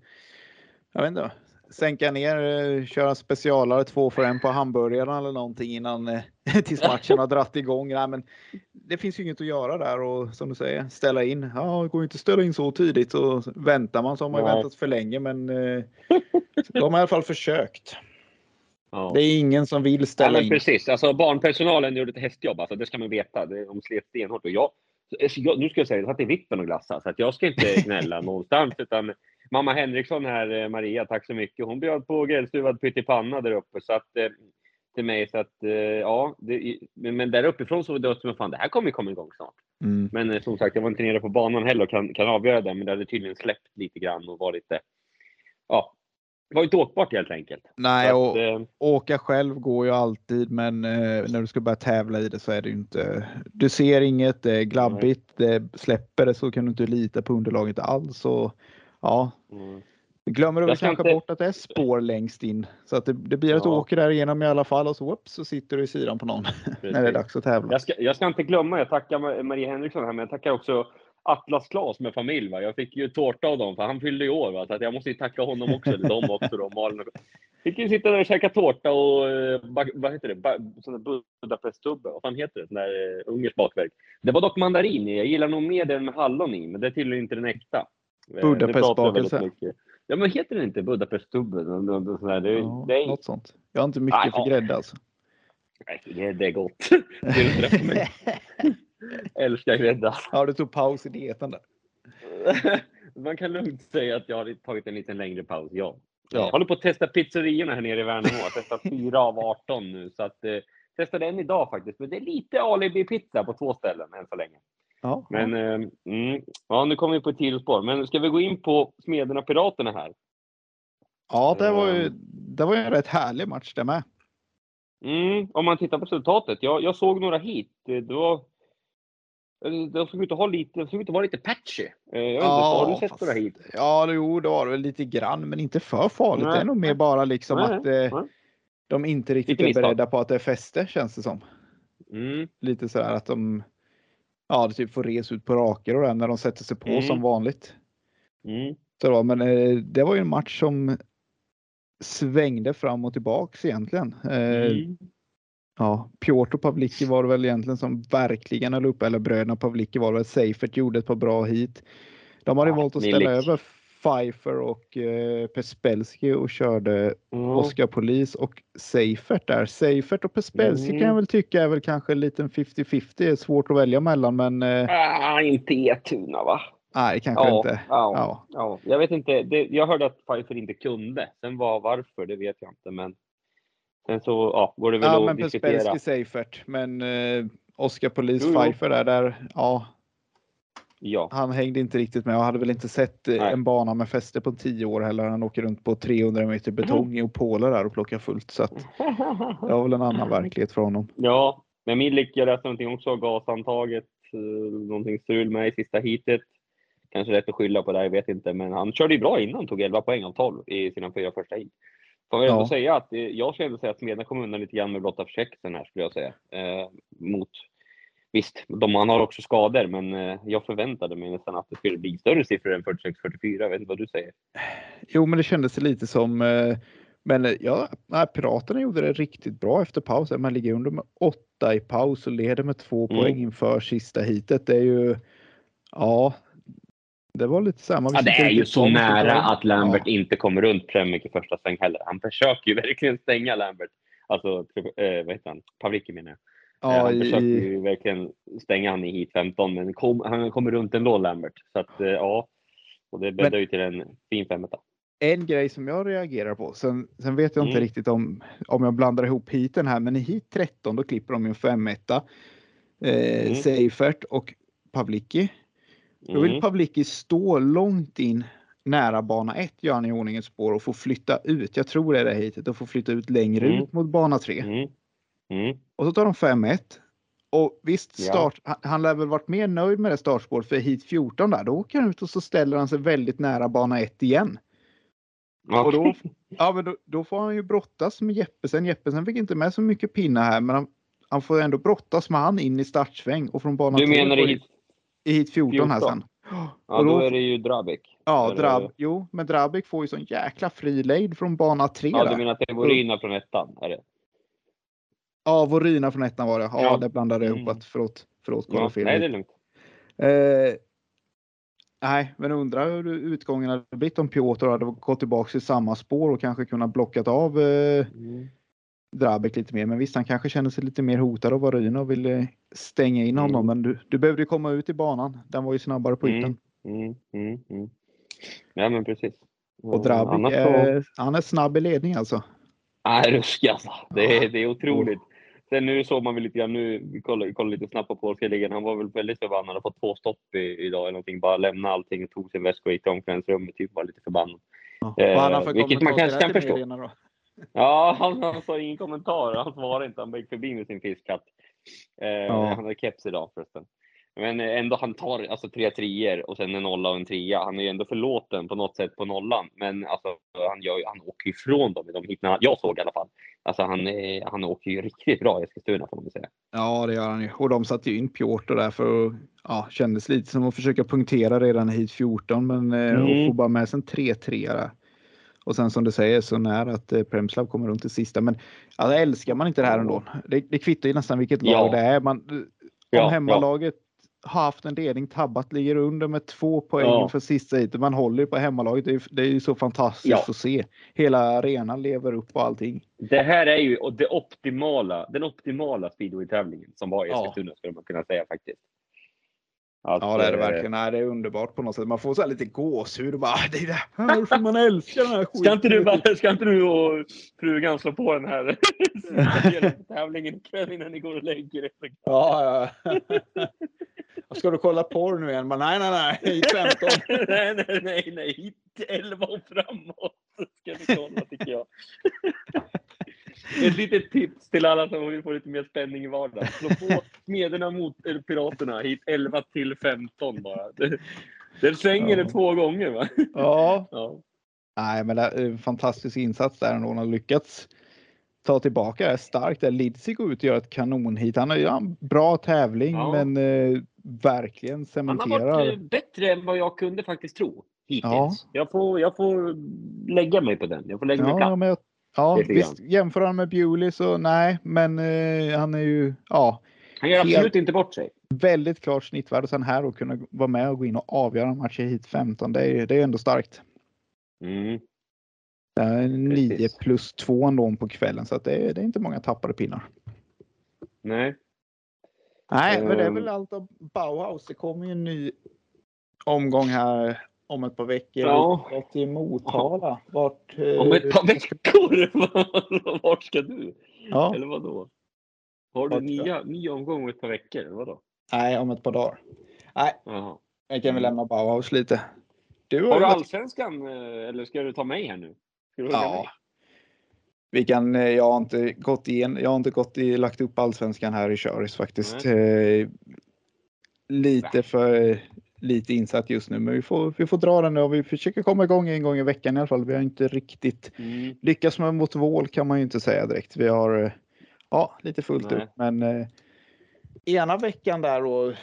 Jag vet inte. Sänka ner, eh, köra specialare två för en på hamburgarna eller någonting innan eh, tills matchen har dratt igång. Nej, men det finns ju inget att göra där och som du säger ställa in. Ja, det går inte att ställa in så tidigt så väntar man så har man ju väntat för länge. Men eh, de har i alla fall försökt. ja. Det är ingen som vill Ja, ställa men in. precis. Alltså, barnpersonalen gjorde ett hästjobb. Alltså, det ska man veta. De slet stenhårt. Och jag, jag, nu ska jag säga, jag satt i vippen och glassade. Så att jag ska inte gnälla någonstans. Utan mamma Henriksson här, eh, Maria, tack så mycket. Hon bjöd på grillstuvad pyttipanna där uppe. Så att, eh, till mig. Så att, eh, ja, det, men, där uppifrån så det som fan, det här kommer ju komma igång snart. Mm. Men som sagt, jag var inte nere på banan heller och kan, kan avgöra det. Men det hade tydligen släppt lite grann och var lite, ja, det var inte åkbart helt enkelt. Nej, och, att, eh, åka själv går ju alltid, men eh, när du ska börja tävla i det så är det ju inte. Du ser inget, det är glabbigt, det släpper det så kan du inte lita på underlaget alls. Och, ja, mm. glömmer du kanske inte- bort att det är spår längst in så att det, det blir att du Ja. åker där igenom i alla fall och så, whoops, så sitter du i sidan på någon när det är dags att tävla. Jag ska, jag ska inte glömma, jag tackar Ma- Maria Henriksson här, men jag tackar också Atlas Klas med familj. Va? Jag fick ju tårta av dem, för han fyllde i år. Va? Så att jag måste ju tacka honom också, eller dem också. Då, Malin och... Fick ju sitta där och käka tårta och, eh, vad heter det, Budapesttubbe. Vad fan heter det? Sån där eh, ungersk bakverk. Det var dock mandarin i. Jag gillar nog mer den med hallon i, men det tillhör inte den äkta. Eh, Budapestbakelse. Ja, men heter den inte. Det, Ja, det, är, Något sånt. Jag har inte mycket Nej, för grädde alltså. nej, det, är gott. Det. Älskar grädde. Ja, du tog paus i dieten där. Man kan lugnt säga att jag har tagit en lite längre paus, ja. Ja. Jag håller på att testa pizzeriorna här nere i Värnamo. Jag testat fyra av 18 nu. Så att, eh, testade en idag faktiskt. Men det är lite alibi-pizza på två ställen än så länge. Ja, Men eh, mm, ja, nu kommer vi på ett sidospår. Men ska vi gå in på Smederna Piraterna här? ja det, var ju, Ehm. det var ju en rätt härlig match det med. Mm, om man tittar på resultatet. Jag, jag såg några hit. Det var, de såg ut att ha lite, de såg ut att vara lite patchy. Eh, Jag vet inte, har du sett några hit? Ja, jo, det var det väl lite grann, men inte för farligt. Nej. Det är nog mer bara liksom Nej, att eh, nej. de inte riktigt Lite är misstag. beredda på att det är fäste, känns det som. Mm. Lite så här att de ja, det typ får res ut på raker och det när de sätter sig på Mm. som vanligt. Mm. Så det var, men eh, det var ju en match som svängde fram och tillbaks egentligen. Eh, Mm. Ja, Piotr Pavlicki var det väl egentligen som verkligen höll upp, eller bröderna Pavlicki var det väl. Seifert gjorde ett par bra hit. De hade Ja, valt att ställa över Pfeiffer och eh, Pespelski och körde Ja. Oskar Polis och Seifert där. Seifert och Pespelski Mm. kan jag väl tycka är väl kanske en liten 50-50. Det är svårt att välja mellan men eh, Ah, inte Etuna va? nej kanske Ja, inte. ja, Ja. ja. Jag vet inte. Det, jag hörde att Pfeiffer inte kunde. Sen var varför, det vet jag inte. Men sen så ja, går det väl Ja att men diskutera. Pespelski Seifert men eh, Oskar Polis jo. Pfeiffer där, där ja Ja. han hängde inte riktigt med och hade väl inte sett eh, Nej. en bana med fäste på 10 år heller. Han åker runt på 300 meter betong i Opola där och plockar fullt så att det var väl en annan verklighet för honom. Ja, men Milik, jag läste någonting också, gasantaget, eh, någonting strul med i sista heatet. Kanske rätt att skylla på det, jag vet inte, men han körde ju bra innan, tog 11 poäng av 12 i sina fyra första heat. Får jag ändå Ja. säga att eh, jag säga att Smedjan kom undan lite grann med blotta försäkelsen här skulle jag säga. Eh, mot, visst, de, man har också skador, men eh, jag förväntade mig nästan att det skulle bli större siffror än 46-44. Jag vet inte vad du säger. Jo, men det kändes lite som eh, men eh, ja, nej, Piraterna gjorde det riktigt bra efter pausen. Man ligger under med åtta i paus och leder med två Mm. poäng inför sista hitet. Det är ju ja, det var lite samma. Ja, det är ju så nära att Lambert inte kommer runt Premik i första sväng heller. Han försöker ju verkligen stänga Lambert. Alltså, eh, vad heter han? Pavlicki menar jag. Eh, Ja, han försöker i, ju verkligen stänga han i hit 15, men kom, han kommer runt ändå Lambert. Så att eh, ja, och det bäddar ju till en fin femetta. en grej som jag reagerar på. Sen, sen vet jag inte Mm. riktigt om, om jag blandar ihop heaten här, men i hit 13 då klipper de ju en femetta. eh, Mm. Seifert och Pavlicki. Då vill Mm. Pavlicki stå långt in nära bana 1, gör han i ordning ett spår och få flytta ut. Jag tror det är det hitet och få flytta ut längre Mm. ut mot bana 3. Mm. Och så tar de 5-1. Och visst, Ja. start, han, han lär väl varit mer nöjd med det startspåret för hit 14 där. Då åker han ut och så ställer han sig väldigt nära bana 1 igen. Ja. Och då, ja, men då, då får han ju brottas med Jeppesen. Jeppesen fick inte med så mycket pinnar här, men han, han får ändå brottas med han in i startsväng och från bana Du 3 menar i hit? i hit 14, här 14? sen. Ja, och då då- är det ju Drabik. Ja, Drab, jo, men Drabik får ju sån jäkla fri lejd från bana 3 Ja, du menar att det är Vorina från ettan? Är det? Ja, Vorina från ettan var det. Ja, Ja. det blandade jag ihop. Mm. att- Förlåt, förlåt. Ja, fel. nej, det är lugnt. Eh, nej, men undrar hur utgången hade blivit om Piotr hade gått tillbaka i samma spår och kanske kunnat blockat av eh, Mm. Drabek lite mer. Men visst, han kanske känner sig lite mer hotad av Vorina och ville stänga in honom. Mm. Men du, du behövde ju komma ut i banan. Den var ju snabbare på ytan. Mm. Mm. Mm. Mm. Ja, men precis. Och Drabik, så- är, han är snabb i ledning alltså. Nej, ruskig alltså. Det är, det är otroligt. Sen nu såg man väl lite grann nu, vi kollade, kollade lite snabbt på polska ligan. Han var väl väldigt förbannad och fått två stopp i, idag eller någonting. Bara lämna allting och tog sin väska och gick till omklädningsrummet. Typ var lite förbannad. Ja. Eh, vilket man kanske kan förstå. Ja, han, han sa ingen kommentar. Han svarade inte. Han gick förbi med sin fiskkatt. Eh, Ja. Han hade keps idag förresten. Men eh, ändå, han tar alltså tre treor och sen en nolla och en trea. Han är ju ändå förlåten på något sätt på nollan. Men alltså, han, gör, han åker ifrån dem i de hittarna jag såg i alla fall. Alltså han, eh, han åker ju riktigt bra i Eskilstuna får man säga. Ja, det gör han ju. Och de satte ju in Piotr där för att, ja, kändes lite som att försöka punktera redan i hit 14, men eh, Mm. och få bara med sig en 3-3 där. Och sen som du säger så nära att eh, Premslav kommer runt till sista. Men alltså, älskar man inte det här ändå? Det, det kvittar ju nästan vilket lag Ja. det är. Man, om Ja, hemmalaget haft en ledning, tabbat, ligger under med två poäng Ja. för sista heatet. Man håller ju på hemmalaget. Det är, det är ju så fantastiskt Ja. att se. Hela arenan lever upp och allting. Det här är ju det optimala, den optimala speedway-tävlingen som var i Ja. Eskilstuna skulle man kunna säga faktiskt. Att, Ja, det är det eh, verkligen. Nej, det är underbart på något sätt. Man får så här lite gåshud och bara, "Ah, det är det här som man älskar den här Ska inte, du, skiten." bara- ska inte du och frugan slå på den här tävlingen ikväll innan ni går och lägger er? Ja, ja. Ska du kolla porr nu igen? Men nej, nej, nej. Hit 15. nej, nej, nej, nej. Hit 11 och framåt ska vi kolla tycker jag. Ett litet tips till alla som vill få lite mer spänning i vardagen. Slå på Smederna mot eh, Piraterna hit 11 till 15 bara. Det, det svänger Ja. det två gånger va? Ja. Ja. Nej, men det är en fantastisk insats där ändå. Han har lyckats ta tillbaka det starkt. Där Lidsi går ut och gör ett kanonhit. Han har ju en bra tävling, Ja. men eh, verkligen Han har cementerar. varit eh, bättre än vad jag kunde faktiskt tro hittills. Ja. Jag, får, jag får lägga mig på den. Jag får lägga mig Ja, platt. men jag, ja visst. Jämför han med Bewley så nej, men eh, han är ju ja, Han gör helt- absolut inte bort sig. väldigt klart snittvärde. Och sen här och kunna vara med och gå in och avgöra matcher hit 15. Det är, det är ändå starkt. Mm. Det är 9 Precis. plus 2 ändå på kvällen så att det, är, det är inte många tappade pinnar. Nej. Nej, men det är Ehm. väl allt av Bauhaus. Det kommer ju en ny omgång här om ett par veckor. Ja. Till Motala. Vart, eh, Om ett par veckor? Vart ska du? Ja, Eller vadå? Har du nya, ny omgång om ett par veckor? Eller vadå? nej, om ett par dagar. Nej, Jaha. jag kan väl lämna Bauhaus lite. Du Har ju du allsvenskan eh, eller ska du ta mig här nu? Ja. mig? Vi kan, eh, jag har inte gått igen, jag har inte gått i, lagt upp allsvenskan här i Köris faktiskt. Eh, lite för lite insatt just nu, men vi får, vi får dra den nu och vi försöker komma igång en gång i veckan i alla fall. Vi har inte riktigt Mm. lyckats med mot Vål kan man ju inte säga direkt. Vi har eh, ja, lite fullt Nej. upp, men eh, ena veckan där och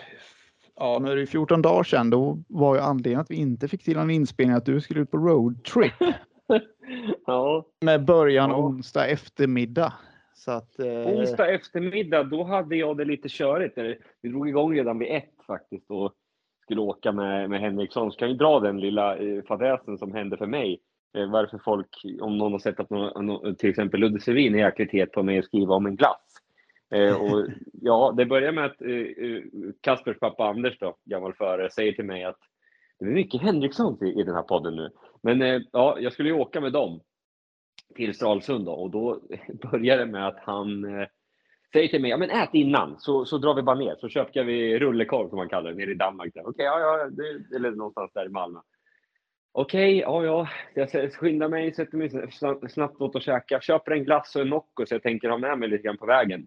ja, nu är det ju 14 dagar sedan. Då var ju anledningen att vi inte fick till en inspelning att du skulle ut på roadtrip Ja. med början Ja. onsdag eftermiddag. Så att, eh, Onsdag eftermiddag, då hade jag det lite körigt. Vi drog igång redan vid ett faktiskt och skulle åka med, med Henriksson. Så kan vi dra den lilla eh, fadäsen som hände för mig. Eh, varför folk, om någon har sett att någon, till exempel Ludde Sevin är jäkligt het på mig att skriva om en glass. Eh, och, ja, det börjar med att eh, eh, Kaspers pappa Anders, då, gammal förare, säger till mig att det är mycket Henriksson i, i den här podden nu. Men eh, ja, jag skulle ju åka med dem till Stralsund då, och då börjar det med att han säger till mig, ja men ät innan så, så drar vi bara ner. Så köper vi rullekorv som man kallar det nere i Danmark. Okej, okay, ja, ja, det, eller någonstans där i Malmö. Okej, okay, ja, ja. Jag skyndar mig, sätter mig snabbt åt och käka. Köper en glass och en Nocco så jag tänker ha med mig lite grann på vägen.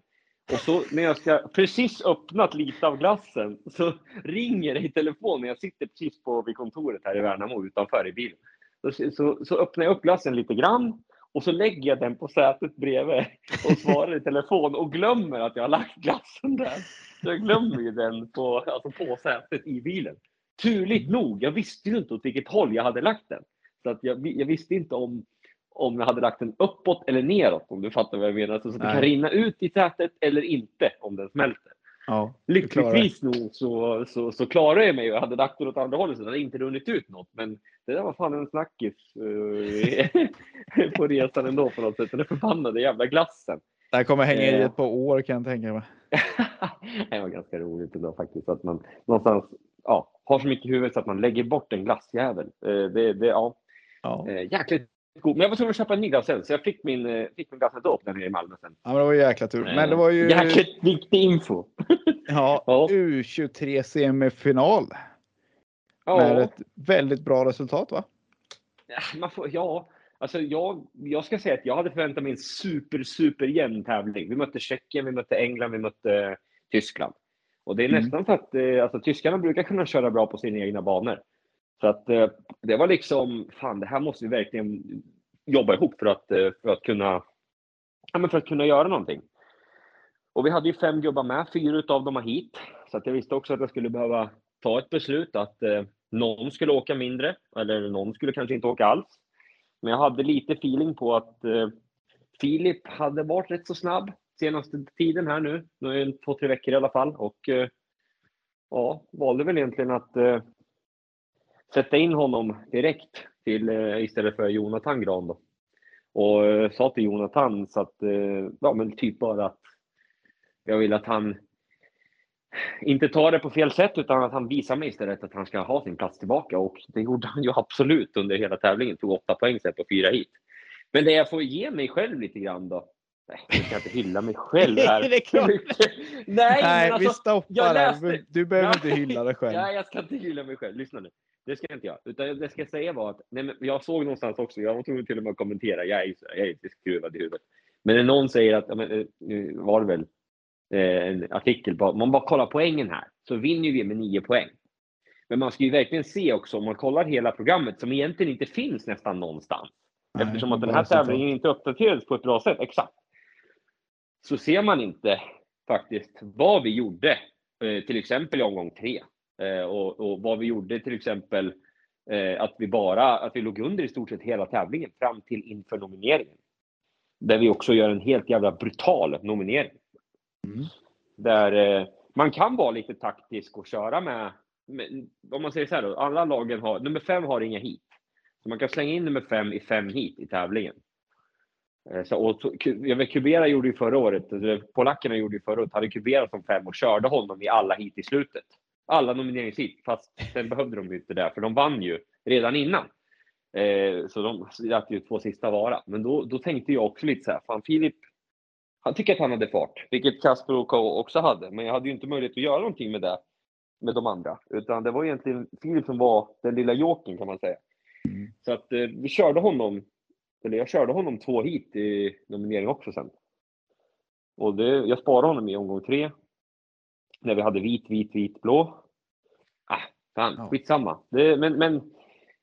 Och så när jag ska precis öppnat lite av glassen så ringer det i telefonen. jag sitter precis på vid kontoret här i Värnamo utanför i bilen. Så, så, så öppnar jag upp glassen lite grann och så lägger jag den på sätet bredvid och svarar i telefon och glömmer att jag har lagt glassen där. Så jag glömmer ju den på, alltså på sätet i bilen. Turligt nog, jag visste ju inte åt vilket håll jag hade lagt den. Så att jag, jag visste inte om, om jag hade lagt den uppåt eller neråt, om du fattar vad jag menar. Så, att det kan rinna ut i sätet eller inte om den smälter. Ja, Lyckligtvis nog så, så, så klarade jag mig och hade den åt andra hållet så det hade inte runnit ut något. Men det där var fan en snackis uh, på resan ändå på något sätt. Den förbannade jävla glassen. Det här kommer hänga i ett par år kan jag tänka mig. det var ganska roligt ändå faktiskt. Att man någonstans ja, har så mycket i huvudet så att man lägger bort en glassjävel. Uh, det, det, ja. Ja. Jäkligt god. Men jag var tvungen att köpa en glass sen, så jag fick min, fick min glass ändå nere i Malmö sen. Ja, men det var jäkla tur. Men det var ju... Jäkligt viktig info. ja, ja. U23 semifinal. Ja. Med ett väldigt bra resultat va? Ja, får, ja. Alltså jag, jag ska säga att jag hade förväntat mig en super, super jämn tävling. Vi mötte Tjeckien, vi mötte England, vi mötte Tyskland. Och det är mm. nästan för att eh, alltså, tyskarna brukar kunna köra bra på sina egna banor. Så att eh, det var liksom, fan det här måste vi verkligen jobba ihop för att, eh, för att kunna ja, men för att kunna göra någonting. Och vi hade ju fem gubbar med, fyra av dem var hit. Så att jag visste också att jag skulle behöva ta ett beslut att eh, någon skulle åka mindre, eller någon skulle kanske inte åka alls. Men jag hade lite feeling på att eh, Filip hade varit rätt så snabb senaste tiden här nu. Nu är det två, tre veckor i alla fall. Och eh, ja, valde väl egentligen att eh, sätta in honom direkt till, eh, istället för Jonathan Gran. Då. Och eh, sa till Jonathan så att, eh, ja men typ bara att jag vill att han inte tar det på fel sätt utan att han visar mig istället att han ska ha sin plats tillbaka och det gjorde han ju absolut under hela tävlingen. Tog åtta poäng sen på fyra hit. Men det jag får ge mig själv lite grann då. Nej, jag kan inte hylla mig själv här. det är klart. Nej, Nej alltså, vi stoppar läste... där. Du behöver inte hylla dig själv. Nej, jag ska inte hylla mig själv. Lyssna nu. Det ska jag inte göra. Utan det jag ska säga var att nej, men jag såg någonstans också, jag var tvungen till och med att kommentera, jag är, jag är skruvad i huvudet. Men när någon säger att, men, eh, nu var det väl eh, en artikel, på, man bara kollar poängen här, så vinner vi med nio poäng. Men man ska ju verkligen se också, om man kollar hela programmet, som egentligen inte finns nästan någonstans, nej, eftersom att den här tävlingen inte uppdaterades på ett bra sätt, exakt, så ser man inte faktiskt vad vi gjorde, eh, till exempel i omgång tre. Eh, och, och, vad vi gjorde till exempel eh, att vi bara att vi låg under i stort sett hela tävlingen fram till inför nomineringen. Där vi också gör en helt jävla brutal nominering. Mm. Där eh, man kan vara lite taktisk och köra med, med, om man säger så här då, alla lagen har, nummer fem har inga hit. Så man kan slänga in nummer fem i fem hit i tävlingen. Så, och, jag vet, Kubera gjorde ju förra året, polackerna gjorde ju förra året, hade Kubera som fem och körde honom i alla hit i slutet alla nomineringshit, fast sen behövde de ju inte det, för de vann ju redan innan. Eh, så de lät ju två sista vara. Men då, då tänkte jag också lite så här, fan Filip, han tycker att han hade fart, vilket Kasper och K också hade, men jag hade ju inte möjlighet att göra någonting med det, med de andra, utan det var egentligen Filip som var den lilla joken kan man säga. Mm. Så att eh, vi körde honom, eller jag körde honom två hit i nominering också sen. Och det, jag sparade honom i omgång tre när vi hade vit, vit, vit, blå. Ah, fan, ja. skitsamma. Det, men, men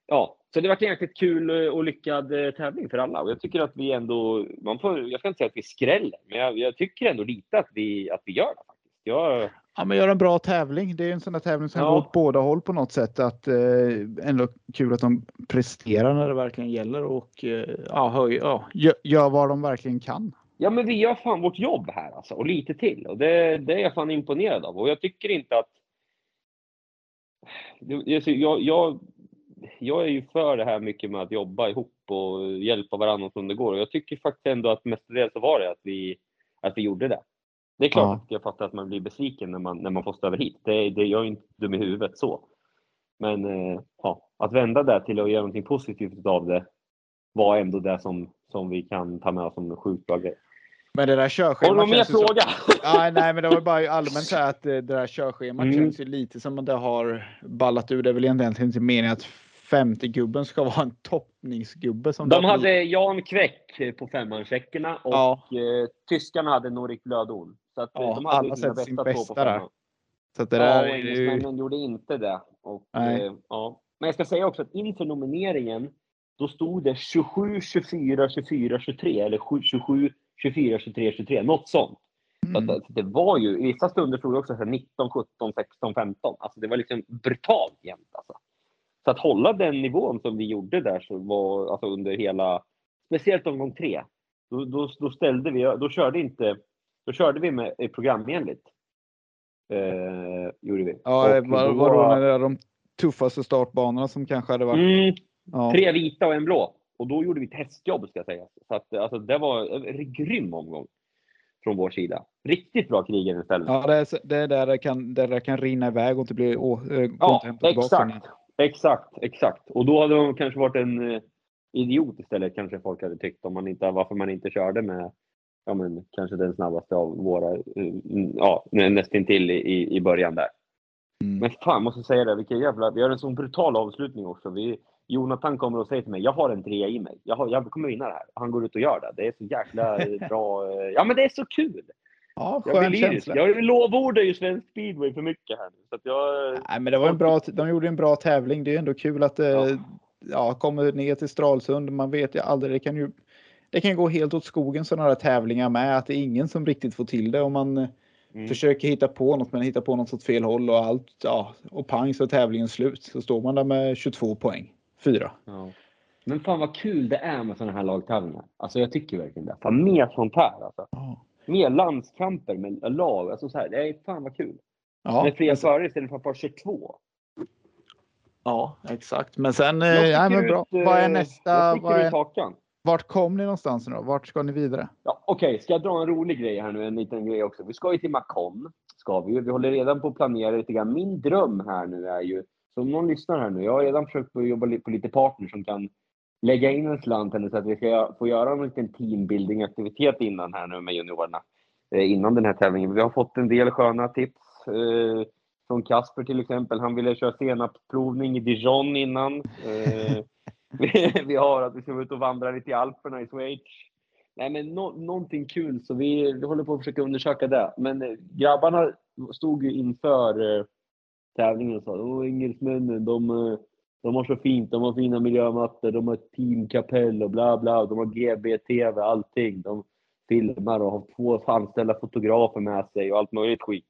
ja, så det var en jäkligt kul eh, och lyckad eh, tävling för alla. Och jag tycker att vi ändå, man får, jag ska inte säga att vi skräller, men jag, jag tycker ändå lite att vi, att vi gör det. faktiskt. Jag, Ja, men gör en bra tävling. Det är en sån där tävling som ja. går åt båda håll på något sätt. Att, eh, ändå kul att de presterar när det verkligen gäller och eh, ja, höj, ja, gör, gör vad de verkligen kan. Ja, men vi gör fan vårt jobb här alltså, och lite till. Och det, det är jag fan imponerad av. Och jag tycker inte att... Jag, jag, jag är ju för det här mycket med att jobba ihop och hjälpa varandra som det går. Och jag tycker faktiskt ändå att mestadels så var det att vi, att vi gjorde det. Det är klart ja. att jag fattar att man blir besviken när man, när man får stå över hit. Det, det, jag är inte dum i huvudet så. Men eh, ja, att vända det till att göra någonting positivt av det var ändå det som, som vi kan ta med oss som en sjukt bra grej. Men det där Har du körschemat mer fråga? Ja, nej, men det var bara allmänt så här att eh, det där körschemat Mm. känns ju lite som att det har ballat ur. Det är väl egentligen inte meningen att femte gubben ska vara en toppningsgubbe. Som De hade Jan Kväck på femmancheckerna och Ja. eh, tyskarna hade Norik Blödorn. Så att, eh, Ja, de hade alla sett sin bästa där. Så det Ja, där och är ju... engelsmännen gjorde inte det. Och, Nej. eh, ja. Men jag ska säga också att inför nomineringen, då stod det 27, 24, 24, 23 eller 7, 27, 24, 23, 23. Något sånt. Så Mm. att, det- var ju, i vissa stunder stod det också så här 19, 17, 16, 15. Alltså det var liksom brutalt jämnt. Alltså. Så att hålla den nivån som vi gjorde där så var, alltså under hela, speciellt omgång tre, då, då, då ställde vi, då körde inte, då körde vi med programenligt. Eh, gjorde vi. Ja, Och var, var då det är de tuffaste startbanorna som kanske hade varit... Mm, Ja. Tre vita och en blå. Och då gjorde vi ett testjobb ska jag säga. Så att, alltså, det var en grym omgång från vår sida. Riktigt bra krigarinställning. Ja, det är, det är där det kan, där det kan rinna iväg och inte bli å, inte Ja, exakt. Exakt, exakt. Och då hade de kanske varit en eh, idiot istället, kanske folk hade tyckt, om man inte, varför man inte körde med ja, men, kanske den snabbaste av våra, eh, ja, nä- nästintill i, i, början där. Mm. Men fan, måste säga det, vilken jävla, vi har en sån brutal avslutning också. Vi, Jonathan kommer och säger till mig, jag har en trea i mig. Jag, har, jag kommer vinna det här. Han går ut och gör det. Det är så jäkla eh, bra. eh, Ja, men det är så kul! Ja, Jag skön lyrisk. känsla. Jag lovordar ju svensk speedway för mycket här nu. Så att jag, Nej, men det var en bra, de gjorde en bra tävling. Det är ändå kul att det Ja. ja. kommer ner till Stralsund. Man vet ju aldrig. Det kan ju det kan gå helt åt skogen sådana här tävlingar med. Att det är ingen som riktigt får till det om man eh, Mm. försöker hitta på något men hittar på något åt fel håll och allt. Ja, och pang så är tävlingen slut. Så står man där med 22 poäng. Fyra. Ja. Men fan vad kul det är med sådana här lagtävlingar. Alltså jag tycker verkligen det. Fan mer sånt här alltså. Ja. Mer landskamper med lag. Alltså så här, det är fan vad kul. Ja, med fria förare istället för att bara köra två. ja, exakt. Men sen, eh, ja, men bra. ut, eh, Vad är nästa? Vad är, hakan. vart kom ni någonstans nu då? Vart ska ni vidare? Ja, Okej, ska jag dra en rolig grej här nu? En liten grej också. Vi ska ju till Macon. Ska vi ju. Vi håller redan på att planera lite grann. Min dröm här nu är ju, så om någon lyssnar här nu. Jag har redan försökt att jobba på lite partners som kan lägga in en slant henne så att vi ska få göra en liten teambuilding-aktivitet innan här nu med juniorerna. Eh, innan den här tävlingen. Vi har fått en del sköna tips. Eh, från Kasper till exempel. Han ville köra senapsprovning i Dijon innan. Eh, vi, vi har att vi ska ut och vandra lite i Alperna i Schweiz. Nej, men no någonting kul, så vi, vi håller på att försöka undersöka det. Men eh, grabbarna stod ju inför eh, tävlingen och sa Åh, engelsmännen, de, eh, de har så fint, de har fina miljömattor, de har ett teamkapell och bla bla, de har GB-TV, allting. De filmar och har två anställda fotografer med sig och allt möjligt skit.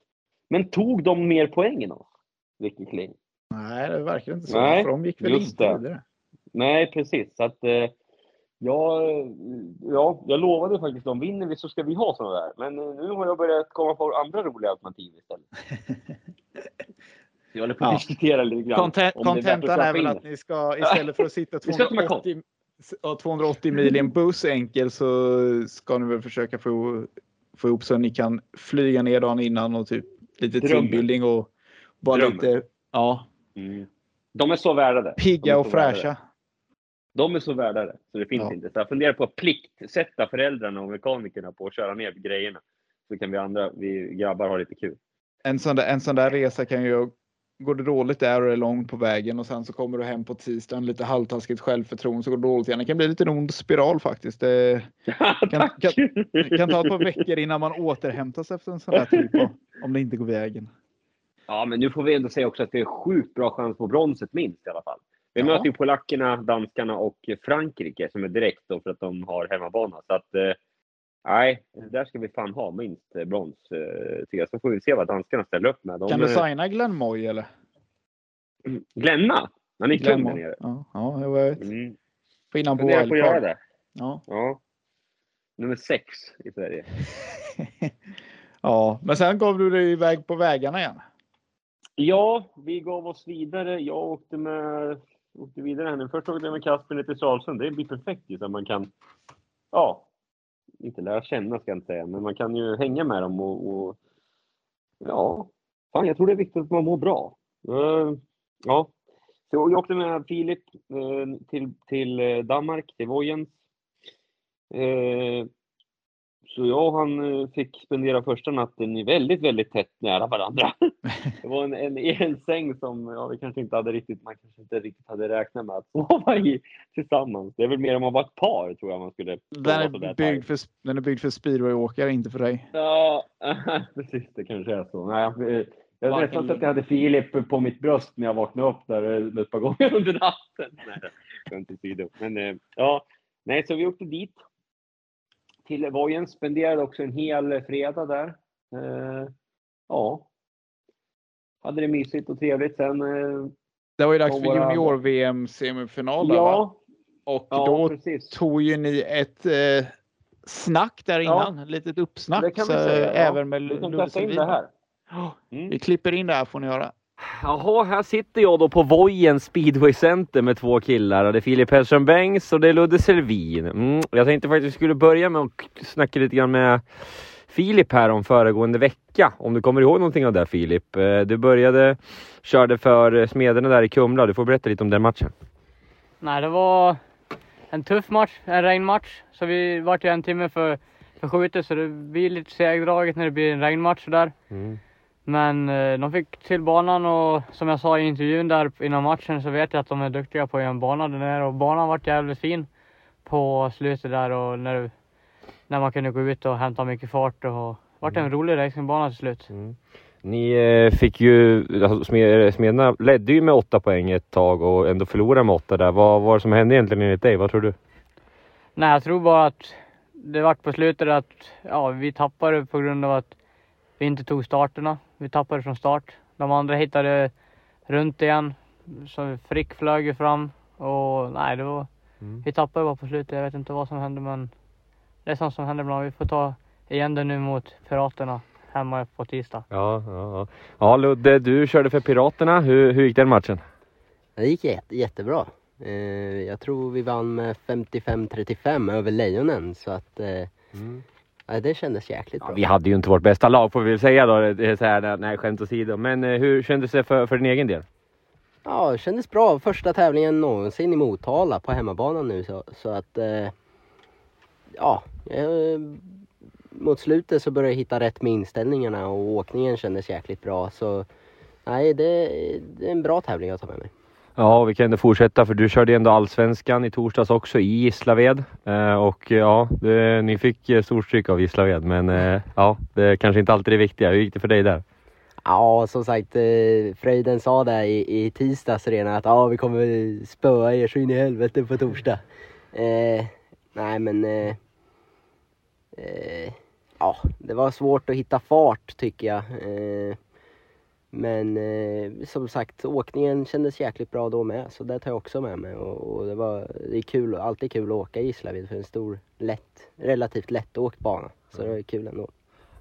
Men tog de mer poäng än oss? Ricky Kling? Nej, det verkar inte så. Nej, för de gick väl inte det. vidare. Nej, precis. Så att, eh, ja, ja, jag lovade faktiskt dem, vinner vi så ska vi ha sådana där. Men eh, nu har jag börjat komma på andra roliga alternativ istället. Så jag håller på att Ja. diskutera lite grann. Content- det är är väl in att ni ska istället för att sitta Vi ska till Macau. 280, ja, 280 mil i en buss enkel så ska ni väl försöka få, få ihop så att ni kan flyga ner dagen innan och typ lite teambuilding och bara Drömmen. lite ja, Mm. De är så värda det. De pigga är och värda fräscha. De är så värda det, så det finns Ja. inte. Så jag funderar på att pliktsätta föräldrarna och mekanikerna på att köra ner grejerna. Så kan vi andra, vi grabbar, ha lite kul. En sån, där, en sån där resa kan ju Går det dåligt där och är långt på vägen och sen så kommer du hem på tisdagen lite halvtaskigt självförtroende så går det dåligt igen. Det kan bli lite en ond spiral faktiskt. Det Tack! det kan ta ett par veckor innan man återhämtar sig efter en sån här typ av, om det inte går vägen. Ja, men nu får vi ändå säga också att det är sjukt bra chans på bronset minst i alla fall. Vi Ja. möter ju polackerna, danskarna och Frankrike som är direkt då för att de har hemmabana. Så att, nej, där ska vi fan ha minst eh, brons. Eh, jag. så får vi se vad danskarna ställer upp med. De, Kan du eh, signa Glenn Moy eller? Glenna? Han är Glenn kung där nere. Ja, ja, jag vet. Mm. På Funderar på att göra wildcard. det. Ja. Ja. Nummer sex i Sverige. ja, men sen gav du dig iväg på vägarna igen. Ja, vi gav oss vidare. Jag åkte, med, åkte vidare här nu. Först åkte jag med Kasper ner till Stralsund. Det blir perfekt ju så att man kan, ja, inte lära känna ska jag inte säga, men man kan ju hänga med dem och, och ja, fan jag tror det är viktigt att man mår bra. Uh, Ja, så jag åkte med Filip uh, till, till eh, Danmark, till Vojens. Så jag och han eh, fick spendera första natten i väldigt, väldigt tätt nära varandra. Det var en, en, en säng som ja, vi kanske inte hade riktigt, man kanske inte riktigt hade räknat med att sova i tillsammans. Det är väl mer om man var ett par tror jag man skulle Den är, byggd för, den är byggd för speedwayåkare, inte för dig. Ja, precis. Det kanske är så. Nej, jag, jag Varken nästan så att jag hade Filip på mitt bröst när jag vaknade upp där eh, ett par gånger under natten. Nej, skämt åsido. Men eh, ja, nej, så vi åkte dit till Vojen. Spenderade också en hel fredag där. Eh, ja. Hade det mysigt och trevligt sen. Eh, Det var ju dags för våra- junior-VM semifinal där, va? ja, Och ja, då precis. tog ju ni ett eh, snack där Ja. innan. Ett litet uppsnack. Det kan vi så, säga, ja. Även med Vi kan in det här. Ja, Mm. Vi klipper in det här får ni höra. Jaha, här sitter jag då på Vojen Speedway Center med två killar. Det är Filip Hellström Bengts och det är Ludde Selvin. Mm. Jag tänkte faktiskt vi skulle börja med att snacka lite grann med Filip här om föregående vecka. Om du kommer ihåg någonting av det Filip? Eh, Du började, körde för Smederna där i Kumla. Du får berätta lite om den matchen. Nej, det var en tuff match, en regnmatch. Så vi vart ju en timme för förskjutet så det blir lite segdraget när det blir en regnmatch sådär. Men eh, de fick till banan och som jag sa i intervjun där innan matchen så vet jag att de är duktiga på att göra en bana där nere och banan vart jävligt fin på slutet där och när, när man kunde gå ut och hämta mycket fart och vart en rolig racingbana till slut. Ni eh, fick ju, alltså, Smed- Smederna ledde ju med åtta poäng ett tag och ändå förlorade med åtta där. Vad var det som hände egentligen enligt dig? Vad tror du? Nej, jag tror bara att det vart på slutet att ja, vi tappade på grund av att vi inte tog starterna. Vi tappade från start. De andra hittade runt igen. Så Frick flög ju fram och nej, det var, Mm. vi tappade bara på slutet. Jag vet inte vad som hände men det är sånt som händer ibland. Vi får ta igen det nu mot Piraterna hemma på tisdag. Ja, ja, ja. ja Ludde, du körde för Piraterna. Hur, hur gick den matchen? Det gick jätte, jättebra. Eh, jag tror vi vann med 55-35 över Lejonen så att eh, ja, det kändes jäkligt bra. Vi hade ju inte vårt bästa lag får vi väl säga då. Det är så här, nej, skämt åsido. Men eh, hur kändes det för, för din egen del? Ja, det kändes bra. Första tävlingen någonsin i Motala på hemmabanan nu så, så att eh, ja, eh, mot slutet så började jag hitta rätt med inställningarna och åkningen kändes jäkligt bra så nej, det, det är en bra tävling att ta med mig. Ja, vi kan ändå fortsätta för du körde ju ändå allsvenskan i torsdags också i Gislaved. Eh, och ja, det, ni fick eh, stort stryk av Gislaved. Men eh, ja, det är kanske inte alltid det viktiga. Hur gick det för dig där? Ja, som sagt, eh, Fröjden sa där i, i tisdags redan att ja, vi kommer spöa er så in i helvete på torsdag. Eh, nej, men eh, eh, ja, det var svårt att hitta fart tycker jag. Eh, men eh, som sagt, åkningen kändes jäkligt bra då med, så det tar jag också med mig. Och, och det, var, det är kul, alltid kul att åka i Gislaved för en stor, lätt, relativt lättåkt bana. Så det var kul ändå.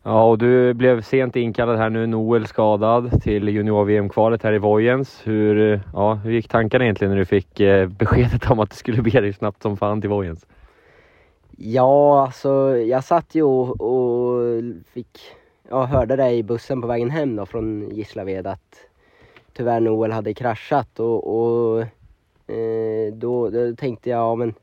Ja, och du blev sent inkallad här nu. Noel skadad till junior-VM-kvalet här i Vojens. Hur, ja, hur gick tankarna egentligen när du fick eh, beskedet om att du skulle bege dig snabbt som fan till Vojens? Ja, alltså jag satt ju och, och fick, ja, hörde det i bussen på vägen hem då från Gislaved att tyvärr Noel hade kraschat och, och eh, då, då tänkte jag, ja men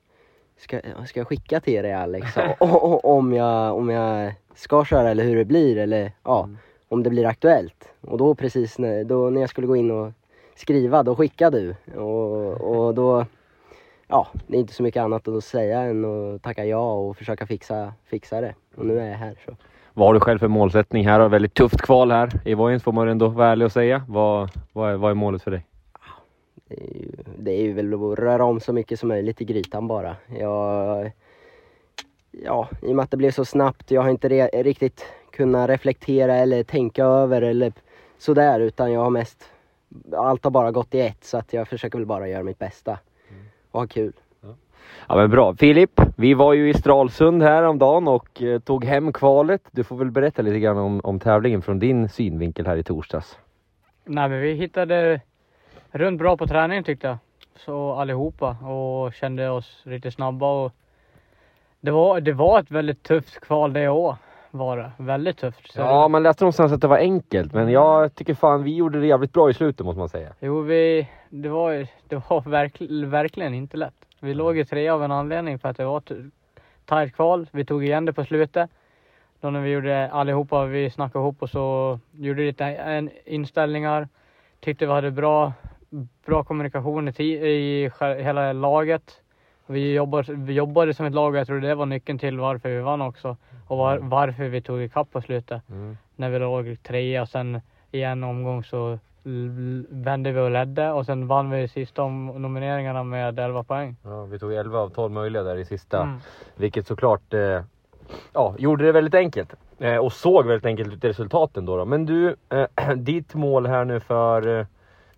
ska, ska jag skicka till dig Alex om, jag, om jag ska köra eller hur det blir eller ja, om det blir aktuellt. Och då precis när, då, när jag skulle gå in och skriva, då skickade du och, och då ja, det är inte så mycket annat att säga än att tacka ja och försöka fixa, fixa det. Och nu är jag här. Så. Vad har du själv för målsättning här? Har väldigt tufft kval här i Vojens får man ändå vara ärlig och säga. Vad, vad, är, vad är målet för dig? Det är, ju, det är ju väl att röra om så mycket som möjligt i grytan bara. Jag, ja, I och med att det blev så snabbt, jag har inte re, riktigt kunnat reflektera eller tänka över eller sådär utan jag har mest, allt har bara gått i ett så att jag försöker väl bara göra mitt bästa och ha kul. Ja men bra. Filip, vi var ju i Stralsund här om dagen och eh, tog hem kvalet. Du får väl berätta lite grann om, om tävlingen från din synvinkel här i torsdags. Nej men vi hittade runt bra på träningen tyckte jag. Så allihopa och kände oss riktigt snabba och det var, det var ett väldigt tufft kval det år var det. Väldigt tufft. Så Ja, man läste någonstans att det var enkelt, men jag tycker fan vi gjorde det jävligt bra i slutet måste man säga. Jo, vi, det var, det var verkl, verkligen inte lätt. Vi låg i tre av en anledning för att det var ett tajt kval. Vi tog igen det på slutet. Då när vi gjorde allihopa, vi snackade ihop och så gjorde lite inställningar. Tyckte vi hade bra, bra kommunikation i, i hela laget. Vi jobbade, vi jobbade som ett lag och jag tror det var nyckeln till varför vi vann också. Och var, varför vi tog ikapp på slutet. Mm. När vi låg trea och sen i en omgång så vände vi och ledde och sen vann vi sista om nomineringarna med 11 poäng. Ja, vi tog 11 av 12 möjliga där i sista. Mm. Vilket såklart eh, ja, gjorde det väldigt enkelt. Eh, och såg väldigt enkelt ut i resultaten då. då. Men du, eh, ditt mål här nu för, eh,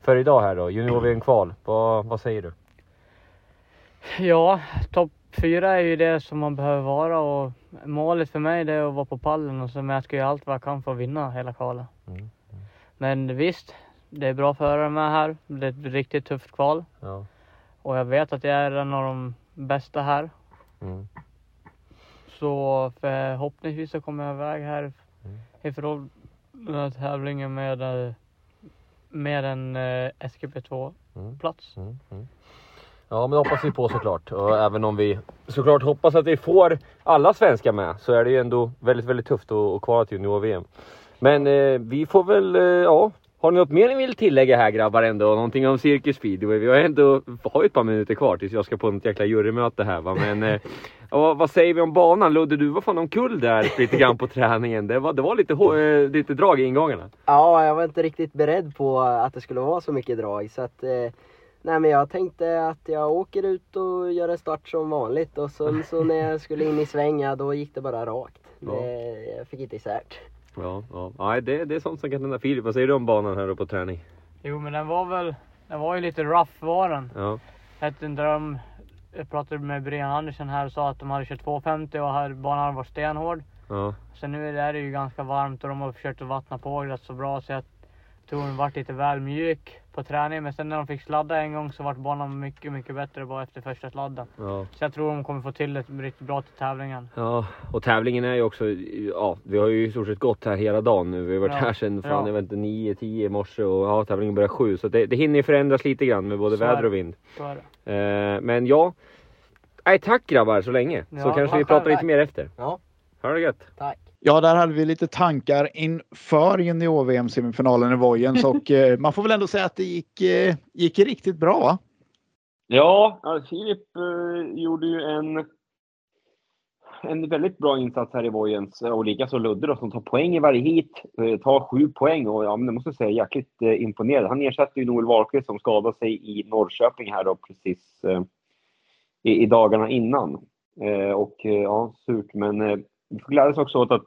för idag här då, junior kval vad, vad säger du? Ja, topp fyra är ju det som man behöver vara och målet för mig det är att vara på pallen och så men jag ska göra allt vad jag kan för att vinna hela kvalet. Mm, Men visst, det är bra förare med här. Det är ett riktigt tufft kval Ja. och jag vet att jag är en av de bästa här. Mm. Så förhoppningsvis så kommer jag iväg här Mm. ifrån den här tävlingen med, eh, med en eh, SGP2-plats. Mm. Mm. Mm. Ja men det hoppas vi på såklart. Och även om vi såklart hoppas att vi får alla svenskar med så är det ju ändå väldigt väldigt tufft att, att kvala till junior-VM. Men eh, vi får väl, eh, ja. Har ni något mer ni vill tillägga här grabbar ändå? Någonting om Cirkus Speedway? Vi har ändå har ju ett par minuter kvar tills jag ska på ett jäkla jurymöte här va. Men eh, vad säger vi om banan? Ludde du var fan omkull där lite grann på träningen. Det var, det var lite, eh, lite drag i ingångarna. Ja, jag var inte riktigt beredd på att det skulle vara så mycket drag. Så att, eh, nej, men jag tänkte att jag åker ut och gör en start som vanligt. Och sen så när jag skulle in i svänga då gick det bara rakt. Det, jag fick inte isär. Ja, ja. Nej, det, det är sånt som kan hända. Filip, vad säger du om banan här då på träning? Jo men den var väl, den var ju lite rough var den. Ja. Vet inte om, jag pratade med Brian Andersson här och sa att de hade kört 250 och här banan var stenhård. Ja. Sen nu är det ju ganska varmt och de har försökt att vattna på rätt så bra så jag tror den vart lite väl mjuk på träningen. Men sen när de fick sladda en gång så vart banan mycket, mycket bättre bara efter första sladden. ja. Så jag tror de kommer få till det riktigt bra till tävlingen. Ja, och tävlingen är ju också, ja, vi har ju i stort sett gått här hela dagen nu. Vi har varit Ja, här sedan, fan, ja. jag vet inte, 9, 10 i morse och ja, tävlingen börjar 7. Så det, det hinner ju förändras lite grann med både Så väder och vind. Så är det. Eh, men ja, nej, tack grabbar så länge. så Ja, kanske tack vi pratar lite mer efter. Ja, Ha det gött! tack. Ja, där hade vi lite tankar inför junior-VM semifinalen i Vojens och eh, man får väl ändå säga att det gick, eh, gick riktigt bra. va? Ja, Filip eh, gjorde ju en, en väldigt bra insats här i Vojens och likaså Ludde då, som tar poäng i varje hit. Eh, tar sju poäng och ja, men det måste jag säga jäkligt eh, imponerad. Han ersätter ju Noel Wahlqvist som skadade sig i Norrköping här då precis eh, i, i dagarna innan. Eh, och eh, ja, surt men eh, vi får glädjas också åt att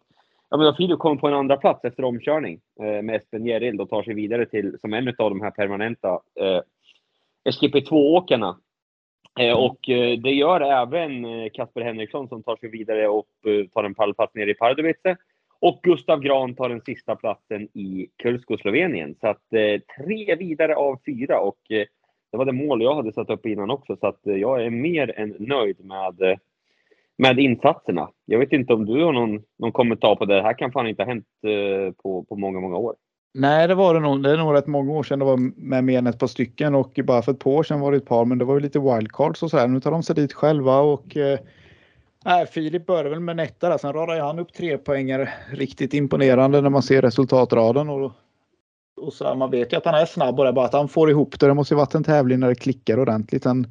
Ja, men Filip kommer på en andra plats efter omkörning eh, med Espen Gerild och tar sig vidare till som en av de här permanenta eh, SGP2-åkarna. Eh, och eh, det gör även eh, Kasper Henriksson som tar sig vidare och eh, tar en pallplats nere i Pardubice. Och Gustav Gran tar den sista platsen i Kulsko, Slovenien. Så att eh, tre vidare av fyra och eh, det var det mål jag hade satt upp innan också. Så att eh, jag är mer än nöjd med, eh, med insatserna. Jag vet inte om du har någon, någon kommentar på det. Det här kan fan inte ha hänt eh, på, på många, många år. Nej, det var det nog. Det är nog rätt många år sedan det var med mer än ett par stycken och bara för ett par år sedan var det ett par, men det var ju lite wildcards och så här. Nu tar de sig dit själva och eh, nej, Filip började väl med en etta där. Sen radade han upp tre poängare. Riktigt imponerande när man ser resultatraden och, och så här, man vet ju att han är snabb och det är bara att han får ihop det. Det måste ju varit en tävling när det klickar ordentligt. Sen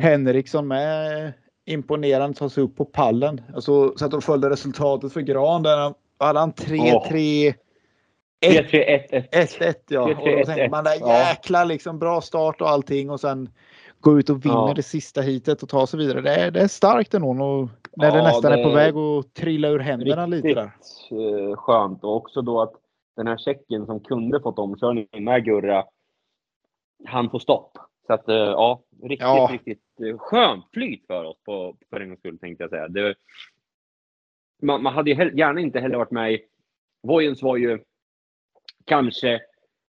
Henriksson med imponerande tar sig upp på pallen. Alltså, så att de följde resultatet för Gran där hade han 3-3 3-3-1-1. 1-1 ja. Och då tänker man där jäklar liksom bra start och allting och sen gå ut och vinna Ja. det sista hitet och ta sig vidare. Det är, det är starkt ändå och när det Ja, nästan det är på väg att trilla ur händerna lite där. eh, skönt. Och också då att den här tjecken som kunde fått omkörning med Gurra, han får stopp. Så att eh, ja, riktigt, Ja. riktigt eh, skönt flyt för oss på, för en gångs skull tänkte jag säga. Det, man, man hade ju gärna inte heller varit med i... Vojens var ju kanske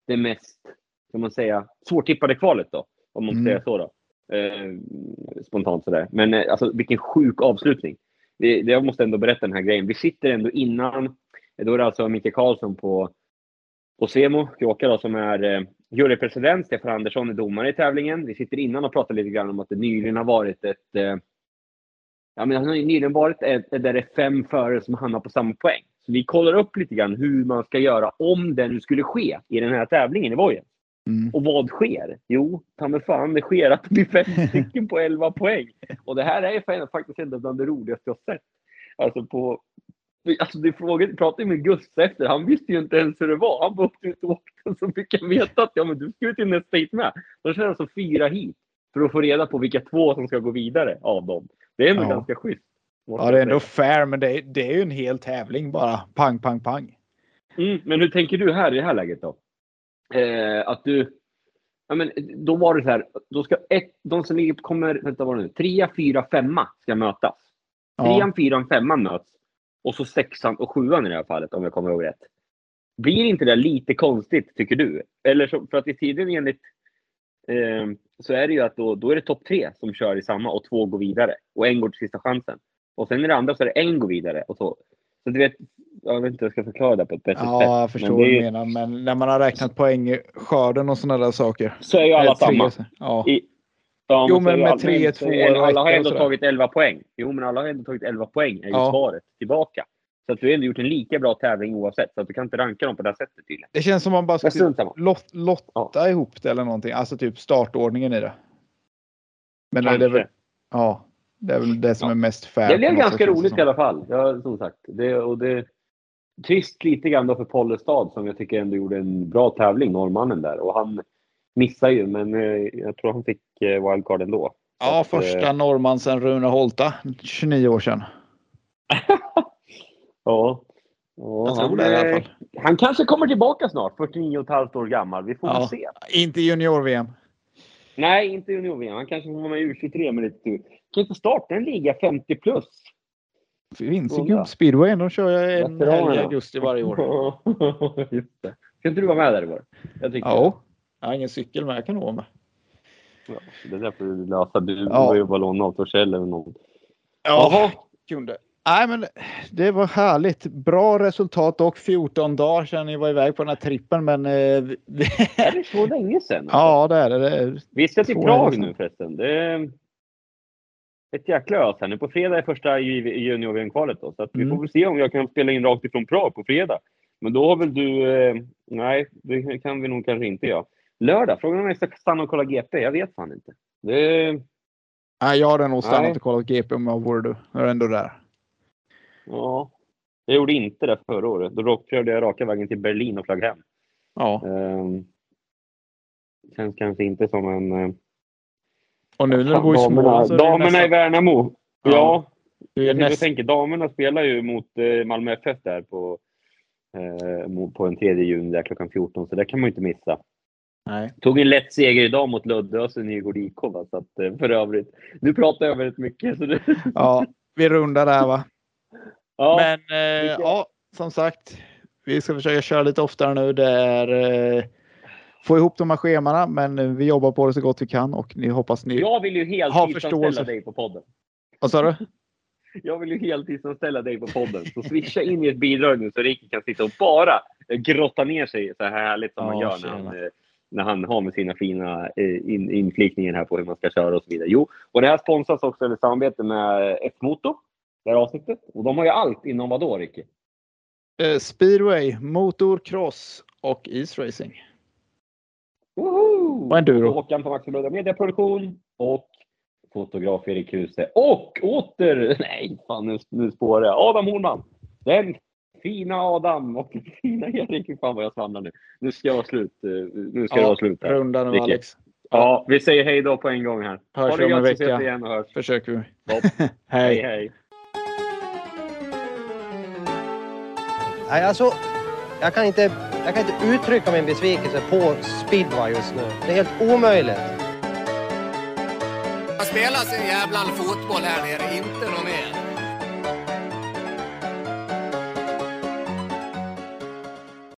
det mest, kan man säga, svårtippade kvalet då. Om man Mm. säga så då. Eh, spontant sådär. Men eh, alltså vilken sjuk avslutning. Det, jag måste ändå berätta den här grejen. Vi sitter ändå innan, då är det alltså Micke Karlsson på, på Semo, Jåka då, som är eh, jurypresident. Stefan Andersson är domare i tävlingen. Vi sitter innan och pratar lite grann om att det nyligen har varit ett, eh, Ja, men han har nyligen varit ett, där det är fem förare som hamnar på samma poäng. Så vi kollar upp lite grann hur man ska göra om det nu skulle ske i den här tävlingen i Vojen. Mm. Och vad sker? Jo, ta mig fan, det sker att det blir fem stycken på 11 poäng. Och det här är faktiskt en av det roligaste jag sett. Alltså på... Alltså det frågade, pratade med Gustav efter, han visste ju inte ens hur det var. Han bara åkte ut och åkte, så fick han veta att ja, men du ska ut i nästa hit med. De kör alltså fyra hit för att få reda på vilka två som ska gå vidare av dem. Det är ändå Ja. ganska schysst. Ja, det är ändå fair, men det är, det är ju en hel tävling bara. Pang, pang, pang. Mm, men hur tänker du här i det här läget då? Eh, att du... Ja, men då var det så här, då ska ett, de som ligger, kommer, vänta vad det nu, trea, fyra, femma ska mötas. Ja. Trean, fyran, femman möts. Och så sexan och sjuan i det här fallet, om jag kommer ihåg rätt. Blir inte det lite konstigt, tycker du? Eller så, för att i tiden enligt eh, så är det ju att då, då är det topp tre som kör i samma och två går vidare. Och en går till sista chansen. Och sen i det andra så är det en går vidare och så. Så du vet, jag vet inte hur jag ska förklara det på ett bättre sätt. Ja, jag förstår vad du menar. Men när man har räknat poäng, skörden och sådana där saker. Så är ju alla samma. Ja. I, ja, Jo, men med alla- tre, men- två eller och Alla har ändå tagit 11 poäng. Jo, men alla har ändå tagit 11 poäng, är ju Ja. svaret tillbaka. Så att du har ändå gjort en lika bra tävling oavsett. Så att du kan inte ranka dem på det här sättet tydligen. Det känns som man bara samma. lot, lotta ihop det eller någonting. Alltså typ startordningen i det. Men det är väl, Kanske. ja, det är väl det som Ja. är mest fair. Det blev ganska roligt som. i alla fall. Ja, som sagt. Det, och det, trist lite grann då för Pollestad som jag tycker ändå gjorde en bra tävling, norrmannen där. Och han missade ju, men eh, jag tror han fick eh, wildcard ändå. Ja, att, första eh, norrman sedan Rune Holta, 29 år sedan. Ja. ja han, fall. han kanske kommer tillbaka snart, 49 och ett halvt år gammal. Vi får Ja. se. Inte junior-VM. Nej, inte junior-VM. Han kanske får vara med i U23 med lite tur. Kan inte starta en liga 50 plus? Finns i Fråga. gubbspeedway. De kör jag en helg i augusti varje år. Just det. Ska inte du vara med där i år? Jag tycker Ja. Jag har ingen cykel men jag kan vara med. Ja, det är därför du lösa. Du Ja. ja. jobba låna av Torssell eller någon. Ja, kunde. Nej, men det var härligt. Bra resultat och 14 dagar sedan ni var iväg på den här trippen. Men eh, vi- Är det så länge sedan? alltså? ja, det är det. det. är- Vi ska till Prag nu förresten. Det är ett jäkla ös här. Nu på fredag är första junior-VM-kvalet. Så att vi Mm. får väl se om jag kan spela in rakt ifrån Prag på fredag. Men då har väl du... Eh, nej, det kan vi nog kanske inte göra. Lördag, frågan om jag ska stanna och kolla GP. Jag vet fan inte. Det, Nej, jag hade nog stannat Nej. och kollat GP om jag vore du. Jag är ändå där. ja, jag gjorde inte det förra året. Då körde jag raka vägen till Berlin och flög hem. Ja, Um, känns kanske inte som en... eh, och nu när du bor i Småland så är damerna i nästan, Värnamo. Ja. Ja, jag nästan, tänker, damerna spelar ju mot eh, Malmö FF där på, eh, på en 3 juni där klockan 14, så det kan man ju inte missa. Nej. Tog en lätt seger idag mot Lödöse Nygård IK, va? så att, eh, för övrigt. Nu pratar jag väldigt mycket. Så det, Ja, vi rundar där va. ja, Men eh, ja, som sagt, vi ska försöka köra lite oftare nu. Det är eh, få ihop de här schemana, men eh, vi jobbar på det så gott vi kan och ni hoppas ni. jag vill ju heltidsanställa dig på podden. Vad sa du? Jag vill ju heltidsanställa dig på podden. Så swisha in i ett bidrag nu så Ricky kan sitta och bara grotta ner sig så här härligt som Ja, man gör när han, eh, när han har med sina fina eh, in, inflikningar här på hur man ska köra och så vidare. Jo, och det här sponsras också i samarbete med F-Motor, det här avsnittet. Och de har ju allt inom vadå, Ricky? Eh, speedway, motor, cross och isracing. Och enduro. Håkan på Max Media Mediaproduktion och fotograf Erik Huse. Och åter, nej fan nu, nu spårar jag, Adam Hornman. Den fina Adam och fina Erik. Fan vad jag svamlar nu. Nu ska jag vara slut. eh, Nu ska det vara slut här. Runda nu Alex. Ja, vi säger hej då på en gång här. Hörs ha det om en vecka. igen och hörs. Försöker vi. Hej. Hej hej. Nej, alltså, jag kan inte, jag kan inte uttrycka min besvikelse på speedway just nu. Det är helt omöjligt. Man spelar sin jävla fotboll här nere, inte något mer.